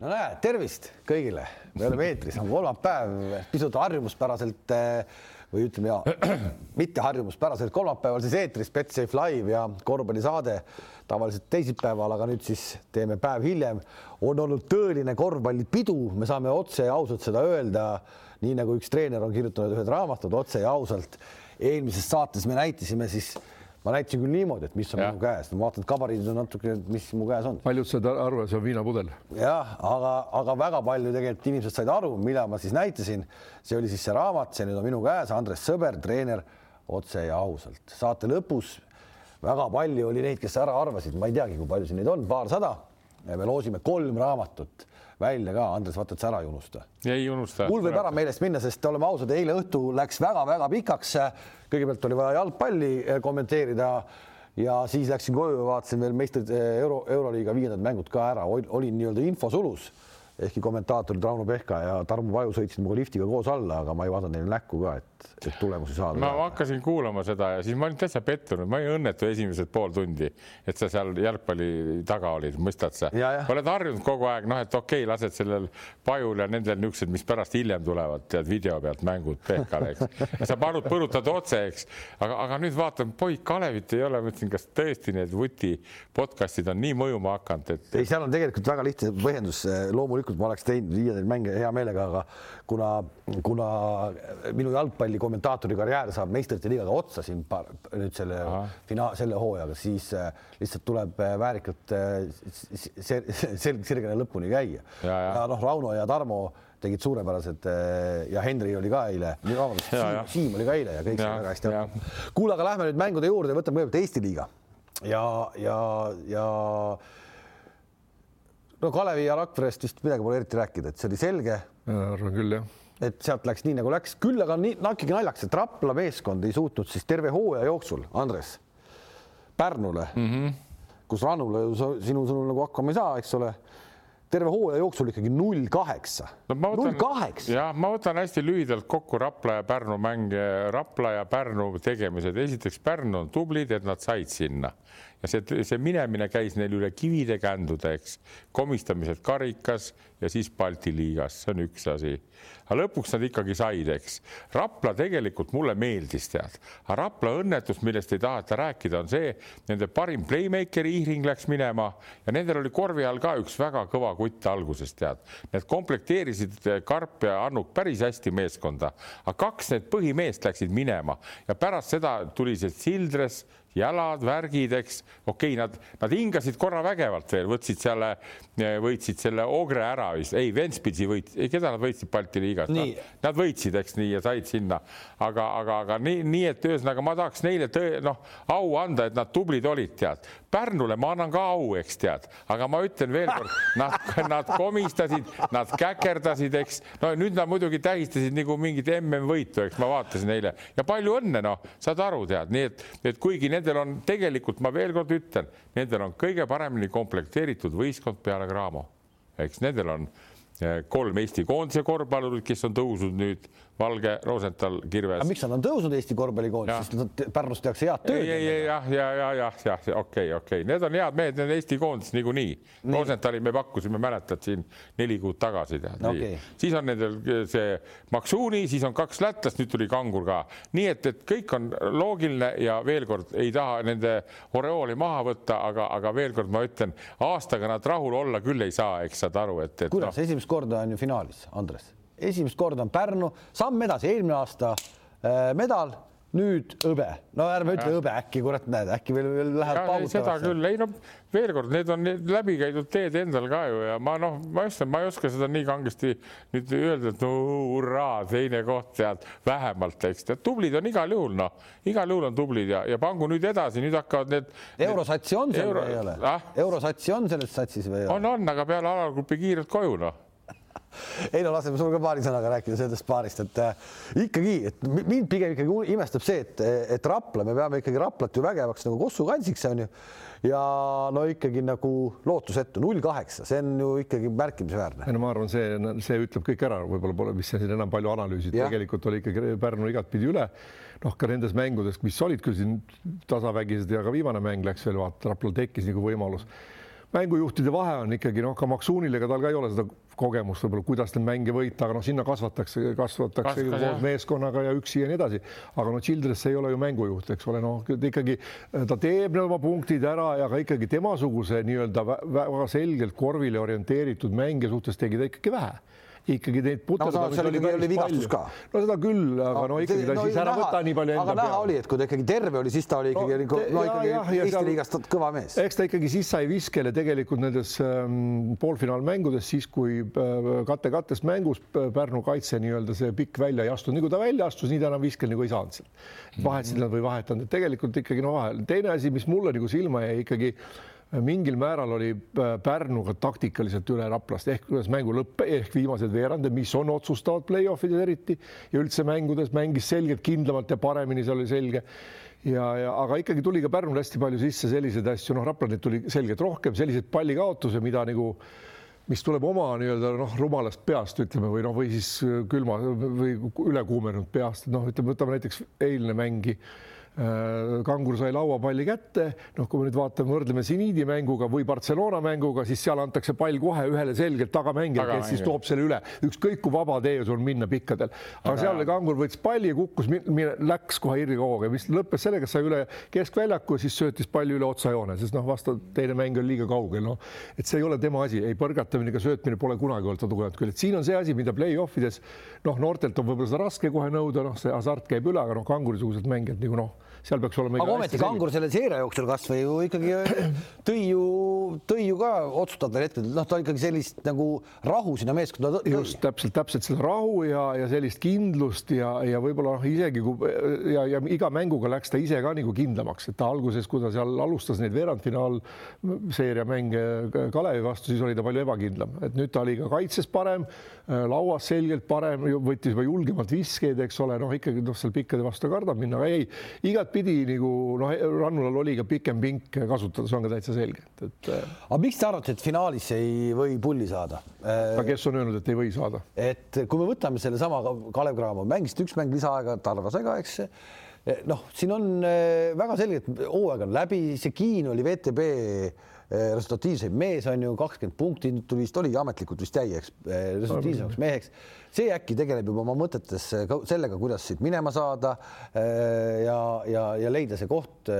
no näed, tervist kõigile, me oleme eetris, on kolmapäev, pisut harjumuspäraselt eh, või ütleme ja mitte harjumuspäraselt kolmapäeval siis eetris Betsafe Live ja korvpallisaade tavaliselt teisipäeval, aga nüüd siis teeme päev hiljem. on olnud tõeline korvpallipidu, me saame otse ja ausalt seda öelda, nii nagu üks treener on kirjutanud ühed raamatud otse ja ausalt. eelmises saates me näitasime siis ma näitasin küll niimoodi, et mis on ja. minu käes, ma vaatan, et gabariidid on natuke, mis mu käes on. paljud said aru, et see on viinapudel. jah, aga, aga väga palju tegelikult inimesed said aru, mida ma siis näitasin. see oli siis see raamat, see nüüd on minu käes, Andres Sõber, treener otse ja ausalt. saate lõpus väga palju oli neid, kes ära arvasid, ma ei teagi, kui palju siin neid on, paarsada. me loosime kolm raamatut välja ka, Andres, vaata, et sa ära ei unusta. ei unusta. mul võib ära meelest minna, sest oleme ausad, eile õhtu läks väga-väga pikaks. kõigepealt oli vaja jalgpalli eh, kommenteerida ja siis läksin koju ja vaatasin veel meistrid eh, euro, euroliiga viiendad mängud ka ära, olin nii-öelda infosulus ehkki kommentaatorid Rauno Pehka ja Tarmo Paju sõitsid minuga liftiga koos alla, aga ma ei vaadanud neile näkku ka, et, et tulemusi saada. ma hakkasin kuulama seda ja siis ma olin täitsa pettunud, ma olin õnnetu esimesed pool tundi, et sa seal jalgpalli taga olid, mõistad sa? oled harjunud kogu aeg, noh, et okei okay,, lased sellel Pajul ja nendel niisugused, mis pärast hiljem tulevad, tead video pealt mängud Pehkale, eks. sa palud, põrutad otse, eks, aga, aga nüüd vaatan, poiss Kalevit ei ole, mõtlesin, kas tõesti need vuti podcast'id on nii mõjuma hakanud, et. ei, seal on tegelikult väga lihtne põhjendus, loomulikult loomulikult ma oleks teinud viia neid mänge hea meelega, aga kuna, kuna minu jalgpalli kommentaatori karjäär saab meistrite liigaga otsa siin paar, nüüd selle fina-, selle hooajaga, siis äh, lihtsalt tuleb äh, väärikalt äh, selg sirgele lõpuni käia. ja, ja. ja noh, Rauno ja Tarmo tegid suurepärased ja Henri oli ka eile, vabandust, Siim, oli ka eile ja kõik sai väga hästi hakkama. kuule, aga lähme nüüd mängude juurde, võtame kõigepealt Eesti liiga ja, ja, ja no Kalevi ja Rakverest vist midagi pole eriti rääkida, et see oli selge. arvan küll, jah. et sealt läks nii nagu läks, küll aga nii natuke naljakas, et Rapla meeskond ei suutnud siis terve hooaja jooksul, Andres, Pärnule mm, -hmm. kus Rannule sinu sõnul nagu hakkama ei saa, eks ole terve hooaja jooksul ikkagi null kaheksa. null kaheksa. jah, ma võtan hästi lühidalt kokku Rapla ja Pärnu mänge, Rapla ja Pärnu tegemised. esiteks Pärnu on tublid, et nad said sinna ja see, see minemine käis neil üle kivide kändude, eks, komistamised karikas ja siis Balti liigas, see on üks asi. aga lõpuks nad ikkagi said, eks. Rapla tegelikult mulle meeldis, tead, aga Rapla õnnetus, millest ei taheta rääkida, on see, nende parim playmaker'i Ihring läks minema ja nendel oli korvi all ka üks väga kõva kutt alguses, tead. Need komplekteerisid Karp ja Annuk päris hästi meeskonda, aga kaks need põhimeest läksid minema ja pärast seda tuli see Sildres jalad, värgid, eks, okei okay,, nad, nad hingasid korra vägevalt veel, võtsid selle, võitsid selle Ogre ära vist, ei, Ventspilsi võit, ei, keda nad võitsid Balti liigas, nad, nad võitsid, eks nii ja said sinna, aga, aga, aga nii, nii et ühesõnaga ma tahaks neile tõe, noh, au anda, et nad tublid olid, tead. Pärnule ma annan ka au, eks tead, aga ma ütlen veel kord, nad, nad komistasid, nad käkerdasid, eks, no nüüd nad muidugi tähistasid nagu mingit MM-võitu, eks. Ma vaatasin eile ja palju õnne, noh, saad aru, tead, nii et, et kuigi need nendel on tegelikult, ma veel kord ütlen, nendel on kõige paremini komplekteeritud võistkond peale Graamo. eks nendel on eh, kolm Eesti koondise korvpallurit, kes on tõusnud nüüd Valge, Rosenthal, Kirves. miks nad on tõusnud Eesti korvpallikoondis, sest Pärnus tehakse head tööd. ei, ei, jah, ja, ja, jah, jah, okei, okei, need on head mehed, need on Eesti koondis niikuinii. Rosenthali me pakkusime, mäletad siin neli kuud tagasi tead okay.. siis on nendel see Maksuuni, siis on kaks lätlast, nüüd tuli Kangur ka, nii et, et kõik on loogiline ja veel kord ei taha nende oreooli maha võtta, aga, aga veel kord ma ütlen, aastaga nad rahul olla küll ei saa, eks saad aru, et, et. kuidas no. esimest korda on ju finaalis, Andres esimest korda on Pärnu, samm edasi, eelmine aasta äh, medal, nüüd hõbe, no ärme ütle hõbe, äkki kurat näed, äkki veel, veel läheb paugutama. seda küll, ei no veel kord, need on need läbikäidud teed endal ka ju ja ma noh, ma ütlen, ma ei oska seda nii kangesti nüüd öelda, et no hurraa, teine koht tead vähemalt, eks tead, tublid on igal juhul noh, igal juhul on tublid ja, ja pangu nüüd edasi, nüüd hakkavad need. eurosatsi on seal Euro... või ei ole ah?? eurosatsi on selles satsis või ei ole? on, on, aga peale alagrupi kiirelt koju noh ei no laseme sul ka paari sõnaga rääkida sellest paarist, et äh, ikkagi, et mind pigem ikkagi imestab see, et, et Rapla, me peame ikkagi Raplat ju vägevaks nagu Kossu kantsiks on ju. ja no ikkagi nagu lootusetu null kaheksa, see on ju ikkagi märkimisväärne. ei no ma arvan, see, see ütleb kõik ära, võib-olla pole vist siin enam palju analüüsida, tegelikult oli ikkagi Pärnu igatpidi üle. noh, ka nendes mängudes, mis olid küll siin tasavägised ja ka viimane mäng läks veel vaata, Raplal tekkis nagu võimalus mängujuhtide vahe on ikkagi noh, ka Maksuunil, ega tal ka ei ole seda kogemust võib-olla, kuidas neid mänge võita, aga noh, sinna kasvatakse, kasvatakse Kas, koos meeskonnaga ja üksi ja nii edasi. aga no Childress ei ole ju mängujuht, eks ole, noh ikkagi ta teeb oma punktid ära ja ka ikkagi temasuguse nii-öelda väga selgelt korvile orienteeritud mängija suhtes tegi ta ikkagi vähe ikkagi neid puterdamisi no, oli, vigastus ka. no seda küll, aga no, no ikkagi ta no, siis ära võta nii palju enda peale. aga näha oli, et kui ta ikkagi terve oli, siis ta oli ikkagi no, no ikkagi ja, ja, Eesti liigast kõva mees. eks ta ikkagi siis sai viskele tegelikult nendes ähm, poolfinaalmängudes, siis kui äh, kate-kattest mängus Pärnu kaitse nii-öelda see pikk välja ei astunud, nii kui ta välja astus, nii ta enam viskel nagu ei saanud sealt. vahetasid nad või vahetanud, et tegelikult ikkagi no vahel. teine asi, mis mulle nagu silma jäi ikkagi mingil määral oli äh, Pärnuga taktikaliselt üle Raplast. Ehk kuidas mängu lõpp ehk viimased veerandid, mis on otsustavad play-off'ides eriti ja üldse mängudes mängis selgelt kindlamalt ja paremini, see oli selge. ja, ja aga ikkagi tuli ka Pärnul hästi palju sisse selliseid asju, noh, Rapla neid tuli selgelt rohkem, selliseid pallikaotusi, mida nagu mis tuleb oma nii-öelda noh, rumalast peast, ütleme, või noh, või siis külma või ülekuumenenud peast, noh, ütleme, võtame näiteks eilne mängi Kangur sai lauapalli kätte, noh, kui me nüüd vaatame, võrdleme seniidi mänguga või Barcelona mänguga, siis seal antakse pall kohe ühele selgelt tagamängijale, kes siis toob selle üle, ükskõik kui vaba tee sul minna pikkadel. aga seal oli Kangur võttis palli ja kukkus, läks kohe irvikooga, mis lõppes sellega, et sai üle keskväljaku ja siis söötis palli üle otsajoone, sest noh, vastu teine mäng oli liiga kaugel, noh, et see ei ole tema asi, ei põrgatamine ega söötmine pole kunagi olnud ta tugevat küll, et siin on see asi, mida play-off ides noh, noortelt on võib-olla seda raske kohe nõuda, noh, see hasart käib üle, aga noh, Kangurisugused mängijad nagu noh seal peaks olema. aga ometi Kangur selle seeria jooksul kasvõi ju ikkagi tõi ju, tõi ju ka otsustavatel hetkedel, noh, ta ikkagi sellist nagu rahu sinna meeskonda. just täpselt, täpselt seda rahu ja, ja sellist kindlust ja, ja võib-olla noh, isegi kui ja, ja iga mänguga läks ta ise ka nagu kindlamaks, et ta alguses, kui ta seal alustas neid veerandfinaalseeria mänge Kalevi vastu, siis oli ta palju ebakindlam, et nüüd ta oli ka kaitses parem, lauas selgelt parem, võttis juba julgemalt viskeid, eks ole, noh, ikkagi noh, seal pikkade vastu kardab minna, aga ei, igat igatpidi nagu noh, Rannulal oli ka pikem pink kasutada, see on ka täitsa selge, et. Äh, aga miks te arvate, et finaalis ei või pulli saada? aga kes on öelnud, et ei või saada? et kui me võtame sellesama Kalev Cramo, mängisite üks mäng lisaaega, Tarva sai ka, eks noh, siin on äh, väga selgelt hooaeg on läbi, see Kiin oli VTB äh, resultatiivseim mees on ju, kakskümmend punkti, tuli vist oli ametlikult vist jäi, eks, resultatiivsemaks meheks. See äkki tegeleb juba oma mõtetes sellega, kuidas siit minema saada ja, ja, ja leida see koht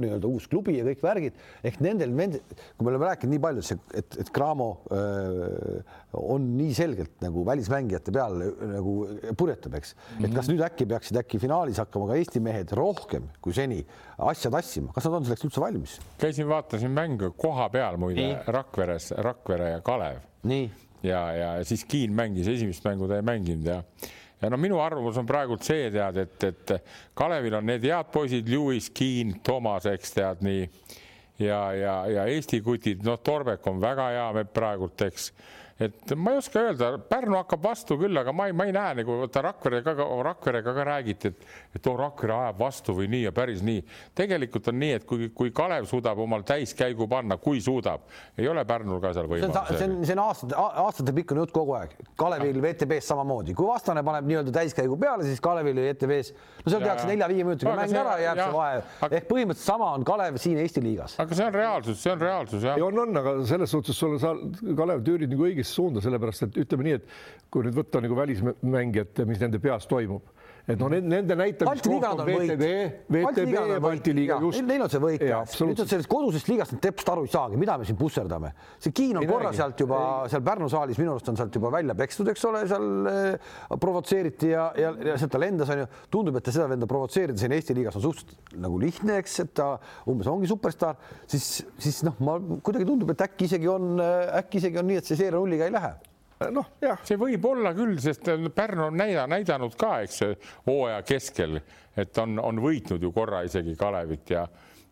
nii-öelda uus klubi ja kõik värgid ehk nendel, nende, kui me oleme rääkinud nii palju, et, et Cramo öö, äh, on nii selgelt nagu välismängijate peal nagu purjetab, eks mm, -hmm. et kas nüüd äkki peaksid äkki finaalis hakkama ka Eesti mehed rohkem kui seni asja tassima, kas nad on selleks üldse valmis? käisin, vaatasin mängu koha peal muide Rakveres, Rakvere ja Kalev. nii ja, ja siis Kiin mängis, esimest mängu ta ei mänginud ja ja no minu arvamus on praegult see tead, et, et Kalevil on need head poisid, Lewis, Kiin, Toomas, eks tead nii. Ja, ja, ja Eesti kutid, noh, Torbek on väga hea praegult, eks et ma ei oska öelda, Pärnu hakkab vastu küll, aga ma ei, ma ei näe nagu vaata Rakverega ka, Rakverega ka räägiti, et, et oo Rakvere ajab vastu või nii ja päris nii. tegelikult on nii, et kui, kui Kalev suudab omal täiskäigu panna, kui suudab, ei ole Pärnul ka seal võimalust. see on, see on aastate, aastatepikkune jutt kogu aeg. Kalevil VTB-s samamoodi, kui vastane paneb nii-öelda täiskäigu peale, siis Kalevil ja VTB-s, no seal tehakse nelja-viie minutiga mäng ära ja jääb see vahe. ehk põhimõtteliselt sama on Kalev siin Eesti liigas. aga see on reaalsus, see on reaalsus jah. on, on, aga selles suhtes sul sa, Kalev, tüürid nagu õigesti suunda, sellepärast et ütleme nii, et kui nüüd võtta nagu välismängijad, mis nende peas toimub et noh, nende näitamist rohkem VTB, VTB ja Balti liiga just. Neil on see võit käes. nüüd sellest kodusest liigast nad teppst aru ei saagi, mida me siin pusserdame. see Kiin on korra sealt juba ei. seal Pärnu saalis minu arust on sealt juba välja pekstud, eks ole, seal äh, provotseeriti ja, ja, ja sealt ta lendas, onju. tundub, et seda venda provotseerida siin Eesti liigas on suhteliselt nagu lihtne, eks, et ta umbes ongi superstaar, siis, siis noh, ma kuidagi tundub, et äkki isegi on, äkki isegi on nii, et see seeria nulliga ei lähe noh, jah, see võib olla küll, sest Pärnu on näida, näidanud ka, eks hooaja keskel, et on, on võitnud ju korra isegi Kalevit ja,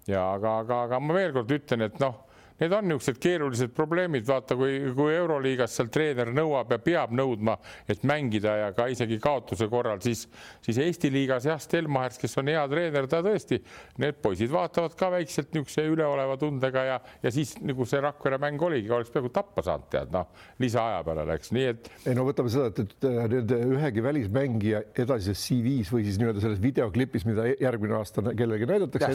ja aga, aga, aga ma veel kord ütlen, et noh need on niisugused keerulised probleemid, vaata, kui, kui Euroliigas seal treener nõuab ja peab nõudma, et mängida ja ka isegi kaotuse korral, siis, siis Eesti liigas jah, Stelmachers, kes on hea treener, ta tõesti, need poisid vaatavad ka väikselt niisuguse üleoleva tundega ja, ja siis nagu see Rakvere mäng oligi, oleks peaaegu tappa saanud, tead noh, lisaaja peale läks, nii et. ei no võtame seda, et, et nende ühegi välismängija edasises CV-s või siis nii-öelda selles videoklipis, mida järgmine aasta kellelegi näidatakse.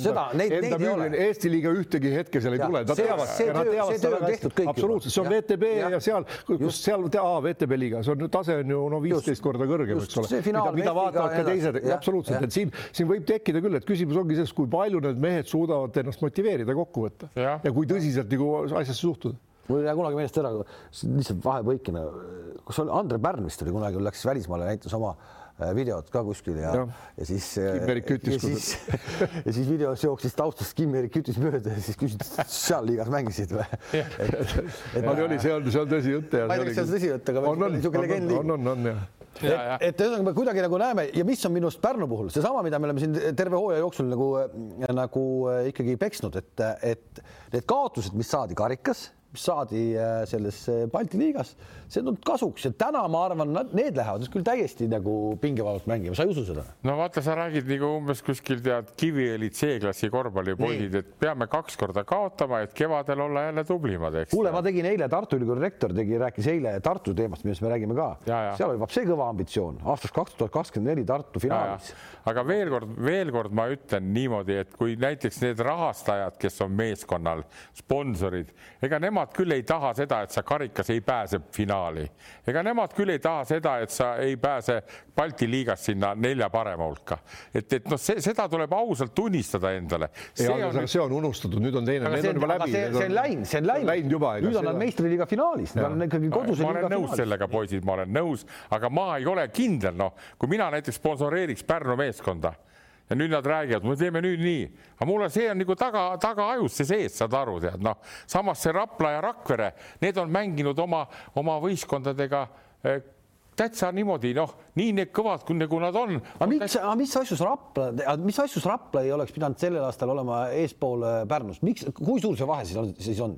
Eesti liiga ühtegi hetke seal ei tule, nad teavad see töö, see töö on tehtud kõik. absoluutselt, see on VTB ja, ja seal, kus seal, VTB liiga, see on tase on ju no viisteist korda kõrgem, eks ole. mida, mida vaatavad ka teised, absoluutselt, et siin, siin võib tekkida küll, et küsimus ongi selles, kui palju need mehed suudavad ennast motiveerida kokku võtta ja, ja kui tõsiselt nagu asjasse suhtuda. Mul ei jää kunagi meelest ära, lihtsalt vahepõikena, kus oli Andre Pärn vist oli kunagi, läks välismaale, näitas oma Äh, videot ka kuskil ja, ja., ja siis. Äh, Kim-Erik Kütis. ja siis, ja siis videos jooksis taustast Kim-Erik Kütis mööda ja siis küsis, seal liigas mängisid või? aga oli, see on, see on tõsi jutt ja. ma ei tea, kas see on tõsi jutt, aga niisugune legend. on, on, on jah et, et ühesõnaga me kuidagi nagu näeme ja mis on minu arust Pärnu puhul seesama, mida me oleme siin terve hooaja jooksul nagu, nagu äh, ikkagi peksnud, et, et need kaotused, mis saadi karikas mis saadi äh, selles äh, Balti liigas, see on tulnud kasuks ja täna ma arvan, need lähevad küll täiesti nagu pingevabalt mängima, sa ei usu seda? no vaata, sa räägid nagu umbes kuskil tead Kiviõli C-klassi korvpallipoisid, et peame kaks korda kaotama, et kevadel olla jälle tublimad, eks. kuule, ma tegin eile Tartu Ülikooli rektor tegi, rääkis eile Tartu teemast, millest me räägime ka. seal oli see kõva ambitsioon aastaks kaks tuhat kakskümmend neli Tartu finaalis. aga veel kord, veel kord ma ütlen niimoodi, et kui näiteks need rahastajad, kes on meeskonnal, sponsorid, ega nemad nemad küll ei taha seda, et sa karikas ei pääse finaali, ega nemad küll ei taha seda, et sa ei pääse Balti liigas sinna nelja parema hulka. et, et noh, see, seda tuleb ausalt tunnistada endale. see on, nüüd... see on unustatud, nüüd on teine, need on juba läbi. see, see on läinud, see on läinud, juba. nüüd on nad meistriliiga finaalis, nad on ikkagi finaalis. ma olen nõus sellega, poisid, ma olen nõus, aga ma ei ole kindel, noh, kui mina näiteks sponsoreeriks Pärnu meeskonda ja nüüd nad räägivad, me teeme nüüd nii, aga mulle see on nagu taga, tagaajus see sees, saad aru, tead noh, samas see Rapla ja Rakvere, need on mänginud oma, oma võistkondadega eh, täitsa niimoodi, noh, nii need kõvad, nagu nad on. aga miks, aga mis asjus Rapla, mis asjus Rapla ei oleks pidanud sellel aastal olema eespool äh, Pärnust, miks, kui suur see vahe siis on, siis on?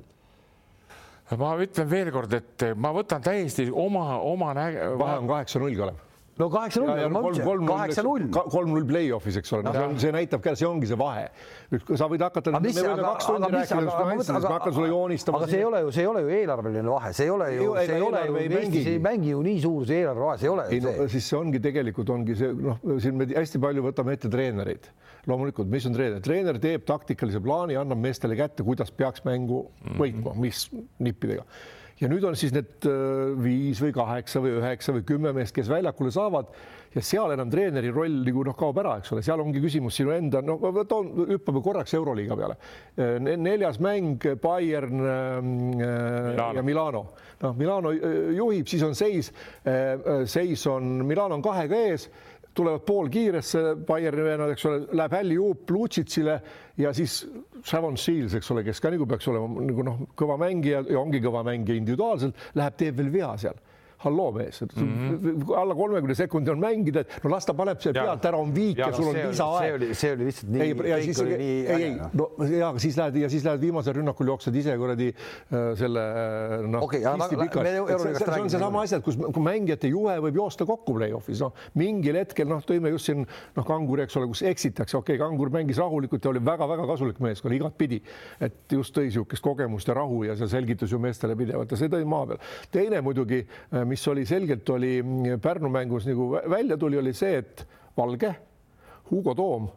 ma ütlen veel kord, et ma võtan täiesti oma, oma näge-. vahe on kaheksa-null, Kalev no kaheksa-null, ma ütlesin, kaheksa-null. kolm-null play-off'is, eks ole, no see näitab ka, see ongi see vahe. sa võid hakata, me võime kaks tundi rääkida, ma hakkan sulle joonistama. aga see ei ole ju, see ei ole ju eelarveline vahe, see ei ole ju, see ei ole ju, Eestis ei mängi ju nii suur see eelarve vahe, see ei ole ju see. siis see ongi tegelikult ongi see, noh, siin me hästi palju võtame ette treenereid. loomulikult, mis on treener, treener teeb taktikalise plaani, annab meestele kätte, kuidas peaks mängu võitma, mis nippidega ja nüüd on siis need äh, viis või kaheksa või üheksa või kümme meest, kes väljakule saavad ja seal enam treeneri roll nagu noh, kaob ära, eks ole, seal ongi küsimus sinu enda, no toon, hüppame korraks Euroliiga peale. Äh, neljas mäng Bayern ähm, äh, Milano. ja Milano. noh, Milano juhib, siis on seis, seis on, Milano on kahega ees tulevad poolkiiresse, Bayerni vennad, eks ole, läheb hälli juub Lutsitsile ja siis Savon Seals, eks ole, kes ka nagu peaks olema nagu noh, kõva mängija ja ongi kõva mängija individuaalselt, läheb, teeb veel vea seal halloo mees mm, -hmm. alla kolmekümne sekundi on mängida, et no las ta paneb selle pealt ära, on viik ja, ja sul on lisaaeg. see oli, see oli lihtsalt nii. ei, ja siis, ei, ei, ei, no ja siis lähed ja siis lähed viimasel rünnakul jooksed ise kuradi äh, selle äh, noh okay,. see on seesama asi, et kus, kui mängijate juhe võib joosta kokku play-off'is, noh mingil hetkel noh, tõime just siin noh, Kanguri, eks ole, kus eksitakse, okei okay,, Kangur mängis rahulikult ja oli väga-väga kasulik meeskond igatpidi, et just tõi niisugust kogemust ja rahu ja see selgitas ju meestele pidevalt ja see tõi maa peal. teine muidugi äh, mis oli selgelt, oli Pärnu mängus nagu välja tuli, oli see, et Valge, Hugo Toom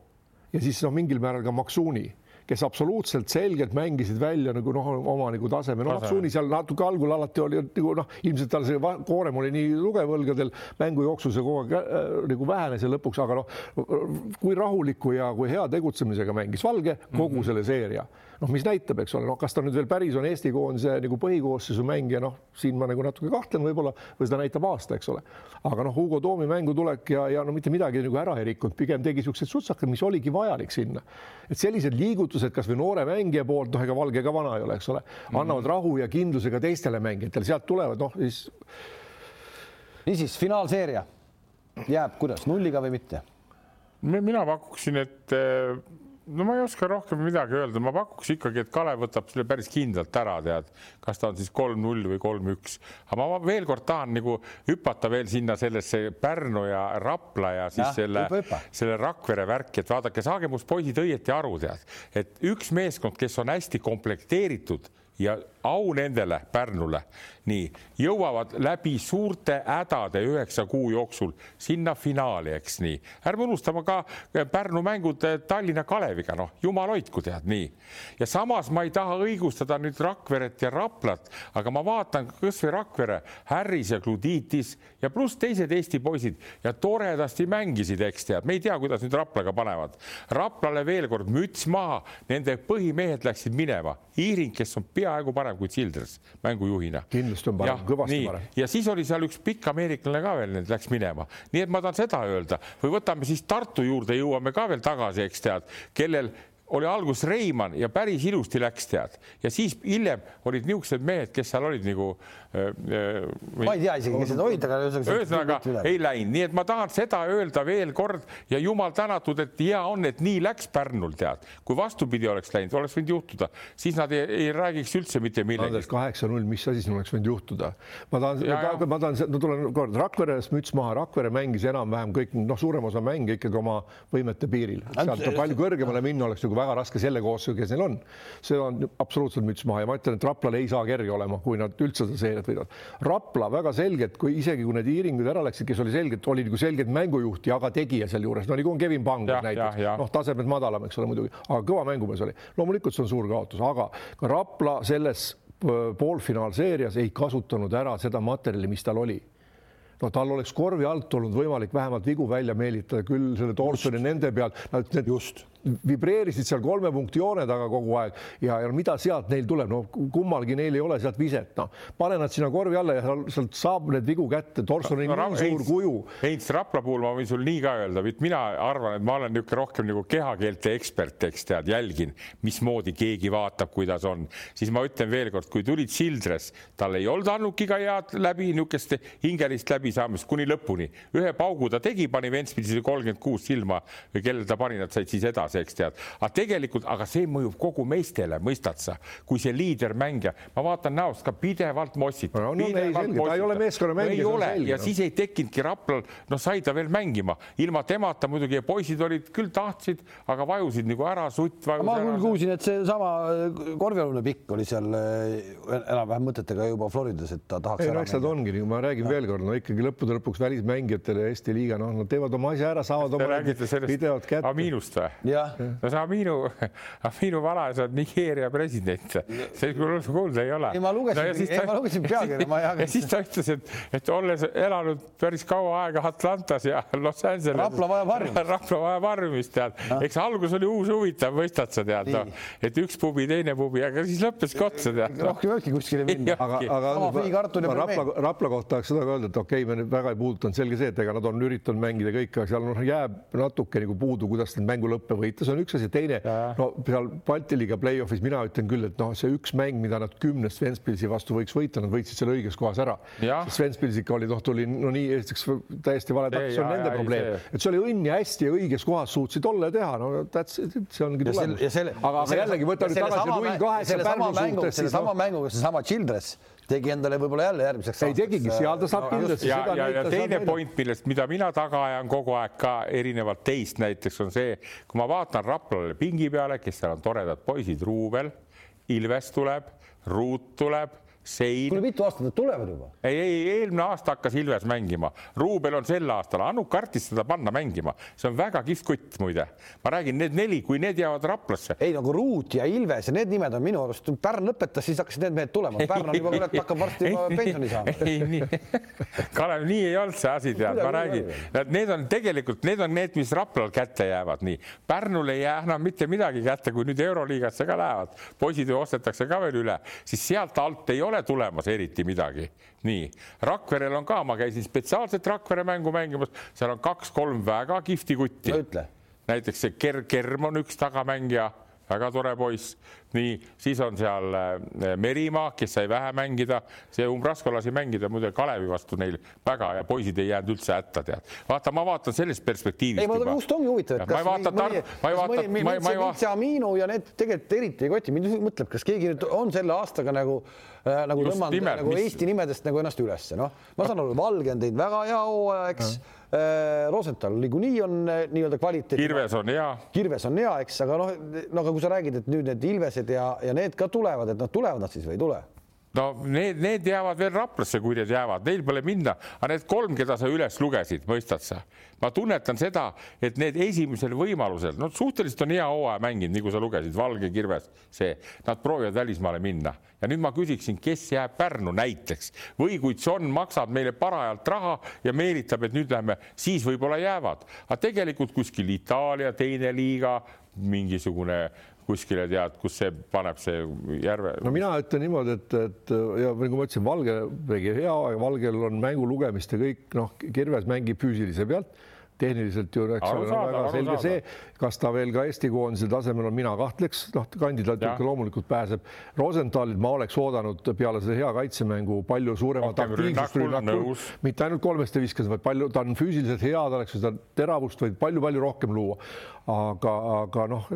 ja siis noh, mingil määral ka Maksuuni kes absoluutselt selgelt mängisid välja nagu noh, oma nagu taseme, no Matsuuni seal natuke algul alati oli nagu noh, ilmselt tal see koorem oli nii tugev õlgadel, mängu jooksul see kogu aeg äh, nagu vähenes ja lõpuks, aga noh, kui rahuliku ja kui hea tegutsemisega mängis Valge kogu mm -hmm. selle seeria noh, mis näitab, eks ole, noh, kas ta nüüd veel päris on Eesti koondise nagu põhikoosseisu mängija, noh, siin ma nagu natuke kahtlen võib-olla või seda näitab aasta, eks ole. aga noh, Hugo Toomi mängutulek ja, ja no mitte midagi nagu ära ei rikkunud, pigem tegi niisuguseid sutsakaid, mis oligi vajalik sinna. et sellised liigutused kasvõi noore mängija poolt, noh, ega Valge ka vana ei ole, eks ole, annavad mm -hmm. rahu ja kindluse ka teistele mängijatele, sealt tulevad noh, siis. niisiis finaalseeria jääb kuidas nulliga või mitte? mina pakuksin, et no ma ei oska rohkem midagi öelda, ma pakuks ikkagi, et Kalev võtab selle päris kindlalt ära, tead, kas ta on siis kolm-null või kolm-üks, aga ma veel kord tahan nagu hüpata veel sinna sellesse Pärnu ja Rapla ja siis ja, selle, selle Rakvere värki, et vaadake, saage must poisid õieti aru, tead, et üks meeskond, kes on hästi komplekteeritud ja au nendele Pärnule, nii jõuavad läbi suurte hädade üheksa kuu jooksul sinna finaali, eks nii. ärme unustame ka Pärnu mängud Tallinna Kaleviga, noh, jumal hoidku, tead nii. ja samas ma ei taha õigustada nüüd Rakveret ja Raplat, aga ma vaatan kasvõi Rakvere, Harris ja Gluditis ja pluss teised Eesti poisid ja toredasti mängisid, eks tead, me ei tea, kuidas nüüd Raplaga panevad. Raplale veel kord müts maha, nende põhimehed läksid minema. Iiring, kes on peaaegu parem kui Childress mängujuhina. kindlasti on parem, kõvasti nii. parem. ja siis oli seal üks pikk ameeriklane ka veel, läks minema, nii et ma tahan seda öelda või võtame siis Tartu juurde, jõuame ka veel tagasi, eks tead, kellel oli alguses Reimann ja päris ilusti läks, tead, ja siis hiljem olid niisugused mehed, kes seal olid nagu äh,. äh ma ei tea isegi, kes need olid, aga ühesõnaga ei läinud, nii et ma tahan seda öelda veel kord ja jumal tänatud, et hea on, et nii läks Pärnul, tead, kui vastupidi oleks läinud, oleks võinud juhtuda, siis nad ei, ei räägiks üldse mitte millegi. kaheksa-null, mis asi siin oleks võinud juhtuda? ma tahan, ma tahan, no tulen kord Rakveres müts maha, Rakvere mängis enam-vähem kõik, noh, suurem osa mänge ikkagi oma võimete piiril, sealt palju kõrgemale minna oleks nagu väga raske selle koosseisuga, kes neil on. see on absoluutselt müts maha ja ma ütlen, et Raplal ei saa kerge olema, kui nad üldse seda seeriat võidavad. Rapla väga selgelt, kui isegi kui need hiiringud ära läksid, kes oli selgelt, oli nagu selgelt mängujuht ja ka tegija sealjuures, no nagu on Kevin Pang näiteks, noh, tasemed madalam, eks ole muidugi, aga kõva mängumees oli. loomulikult see on suur kaotus, aga ka Rapla selles poolfinaalseerias ei kasutanud ära seda materjali, mis tal oli. No tal oleks korvi alt olnud võimalik vähemalt vigu välja meelitada küll selle Thorsoni nende peal, need just vibreerisid seal kolme punkti joone taga kogu aeg ja, ja mida sealt neil tuleb, no kummalgi neil ei ole sealt viset, noh, pane nad sinna korvi alla ja sealt saab need vigu kätte, Torson on nii suur kuju. Heinz Rapla puhul ma võin sul nii ka öelda, mina arvan, et ma olen niisugune rohkem nagu kehakeelte ekspert, eks tead, jälgin, mismoodi keegi vaatab, kuidas on, siis ma ütlen veelkord, kui tulid Sildres, tal ei olnud Annukiga head läbi niisugust hingelist läbisaamist kuni lõpuni, ühe paugu ta tegi, pani Ventspilsile kolmkümmend kuus silma kellele ta pani, nad said siis edasi edasi, eks tead. aga tegelikult, aga see mõjub kogu meestele, mõistad sa, kui see liidermängija, ma vaatan näost ka pidevalt mossitab no,. No, ei, ta ei ole meeskonnamängija. ei ole selge, ja no. siis ei tekkinudki Raplal, noh, sai ta veel mängima ilma temata muidugi ja poisid olid küll tahtsid, aga vajusid nagu ära, sutt vajus ma küll kuulsin, et seesama äh, korvialune pikk oli seal äh, enam-vähem mõtetega juba Floridas, et ta tahaks. ei no eks nad ongi, ma räägin ja. veel kord, no ikkagi lõppude lõpuks välismängijatele Eesti liiga, noh, nad teevad oma asja ära, saavad oma videod kätte. Aminust või? No see Aminu, Aminu vanaisa on Nigeeria president, see kuulda ei ole. ei, ma lugesin no,, ma lugesin pealkirja, ma ei jaga. ja siis ta ütles, et, et olles elanud päris kaua aega Atlantas ja Los Angeles. Rapla vajab harjumist. Rapla vajab harjumist, tead eks algus oli uus huvitav, mõistad sa tead, noh, et üks pubi, teine pubi, aga siis lõppes ka otsa, tead no.. rohkem ei olnudki kuskile minna. aga, aga Rapla, Rapla kohta tahaks seda ka öelda, et okei okay,, me nüüd väga ei puudutanud, selge see, et ega nad on üritanud mängida kõik, aga seal noh, jääb natuke nagu puudu, kuidas neid mängulõppe võita, see on üks asi, teine, no seal Balti liiga play-off'is mina ütlen küll, et noh, see üks mäng, mida nad kümnest Ventspilsi vastu võiks võita, nad võitsid selle õiges kohas ära. Ventspils ikka oli, noh, tuli no nii esiteks täiesti vale taks, see on nende probleem, et see oli õnn ja hästi ja õiges kohas suutsid olla ja teha, no that's, see ongi tulemus. aga, aga jällegi võta nüüd tagasi null kaheksa Pärnu suhtes. sellesama mänguga seesama Childress tegi endale võib-olla jälle järgmiseks ei tegigi, seal ta saab kindlasti. ja, ja, ja teine point, millest, mida mina taga ajan kogu aeg ka erinevalt teist näiteks on see, kui ma vaatan Raplale pingi peale, kes seal on toredad poisid, Ruubel, Ilves tuleb, Ruut tuleb sein. kuule, mitu aastat nad tulevad juba? ei, ei eelmine aasta hakkas Ilves mängima, Ruubel on sel aastal, Annuk kartis teda panna mängima, see on väga kihvt kutt muide. ma räägin, need neli, kui need jäävad Raplasse. ei nagu Ruut ja Ilves ja need nimed on minu arust, Pärn lõpetas, siis hakkasid need mehed tulema, Pärn on juba kurat hakkab varsti juba pensioni saama. ei, nii, Kalev, nii ei olnud see asi, tead, ma räägin, need on tegelikult, need on need, mis Raplal kätte jäävad, nii. Pärnul ei jää enam mitte midagi kätte, kui nüüd Euroliigasse ka lähevad, poisid ju ostetakse ka veel üle, siis sealt alt ei ole ole tulemas eriti midagi. nii, Rakverel on ka, ma käisin spetsiaalselt Rakvere mängu mängimas, seal on kaks-kolm väga kihvti kutti. näiteks see Ker-, Kerm on üks tagamängija väga tore poiss, nii, siis on seal äh, Merimaa, kes sai vähe mängida, see Umbrasko lasi mängida muide Kalevi vastu neil väga ja poisid ei jäänud üldse hätta, tead. vaata, ma vaatan sellest perspektiivist. ei, ma just ongi huvitav, et kas ma ei vaata mõni, ma ei vaata, ma ei, ma ei vaata. Aminu ja need tegelikult eriti ei koti, mind mõtleb, kas keegi nüüd on selle aastaga nagu äh, nagu tõmmanud nagu mis... Eesti nimedest nagu ennast ülesse, noh, ma saan aru, Valge on teinud väga hea hooaja, eks mm Rosenthal niikuinii on äh, nii-öelda kvaliteet. Kirves on hea. Kirves on hea, eks, aga noh, no aga kui sa räägid, et nüüd need Ilvesed ja, ja need ka tulevad, et nad tulevad nad siis või ei tule? No need, need jäävad veel Raplasse, kui need jäävad, neil pole minna, aga need kolm, keda sa üles lugesid, mõistad sa? ma tunnetan seda, et need esimesel võimalusel, no suhteliselt on hea hooaja mänginud, nagu sa lugesid, Valge Kirves, see, nad proovivad välismaale minna. Ja nüüd ma küsiksin, kes jääb Pärnu näiteks? Või kui John maksab meile parajalt raha ja meelitab, et nüüd lähme, siis võib-olla jäävad, aga tegelikult kuskil Itaalia teine liiga, mingisugune kuskile tead, kus see paneb see järve. no mina ütlen niimoodi, et, et ja nagu ma ütlesin, Valge tegi hea, Valgel on mängu lugemist ja kõik noh, Kirves mängib füüsilise pealt tehniliselt ju eks ole väga selge see, kas ta veel ka Eesti koondise tasemel on, mina kahtleks, noh, kandidaat ikka loomulikult pääseb. Rosenthalit ma oleks oodanud peale seda hea kaitsemängu palju suuremat aktiivsust rünnakul, mitte ainult kolmeste viskas, vaid palju, ta on füüsiliselt hea, ta oleks seda teravust võinud palju-palju rohkem luua. aga, aga noh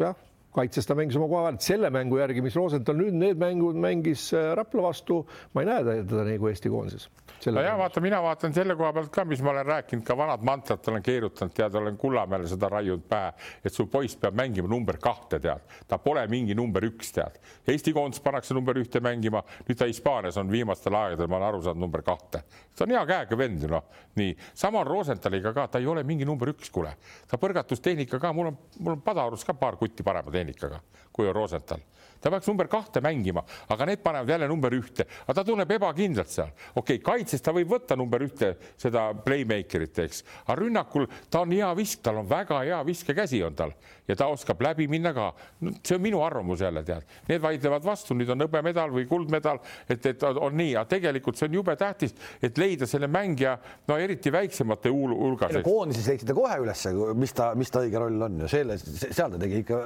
jah, kaitses ta mängis oma koha väärt, selle mängu järgi, mis Rosenthal nüüd need mängud mängis äh, Rapla vastu, ma ei näe teda nagu Eesti koondises no ja vaata, mina vaatan selle koha pealt ka, mis ma olen rääkinud, ka vanad mantrat olen keerutanud, tead, olen Kullamäele seda raiunud pähe, et sul poiss peab mängima number kahte, tead, ta pole mingi number üks, tead. Eesti koondis pannakse number ühte mängima, nüüd ta Hispaanias on viimastel aegadel, ma olen aru saanud, number kahte. ta on hea käega vend ju noh, nii. Sama on Rosenthaliga ka, ta ei ole mingi number üks, kuule, ta põrgatustehnika ka, mul on, mul on Padaorus ka paar kutti parema tehnikaga, kui on Rosenthal ta peaks number kahte mängima, aga need panevad jälle number ühte, aga ta tunneb ebakindlalt seal. okei okay,, kaitses ta võib võtta number ühte seda playmaker'it, eks, aga rünnakul ta on hea visk, tal on väga hea viskekäsi on tal ja ta oskab läbi minna ka no,. see on minu arvamus jälle tead, need vaidlevad vastu, nüüd on hõbemedal või kuldmedal, et, et on nii, aga tegelikult see on jube tähtis, et leida selle mängija, no eriti väiksemate hulgas. koondises leidsid ta kohe ülesse, mis ta, mis ta õige roll on ju, selle, seal ta tegi ikka,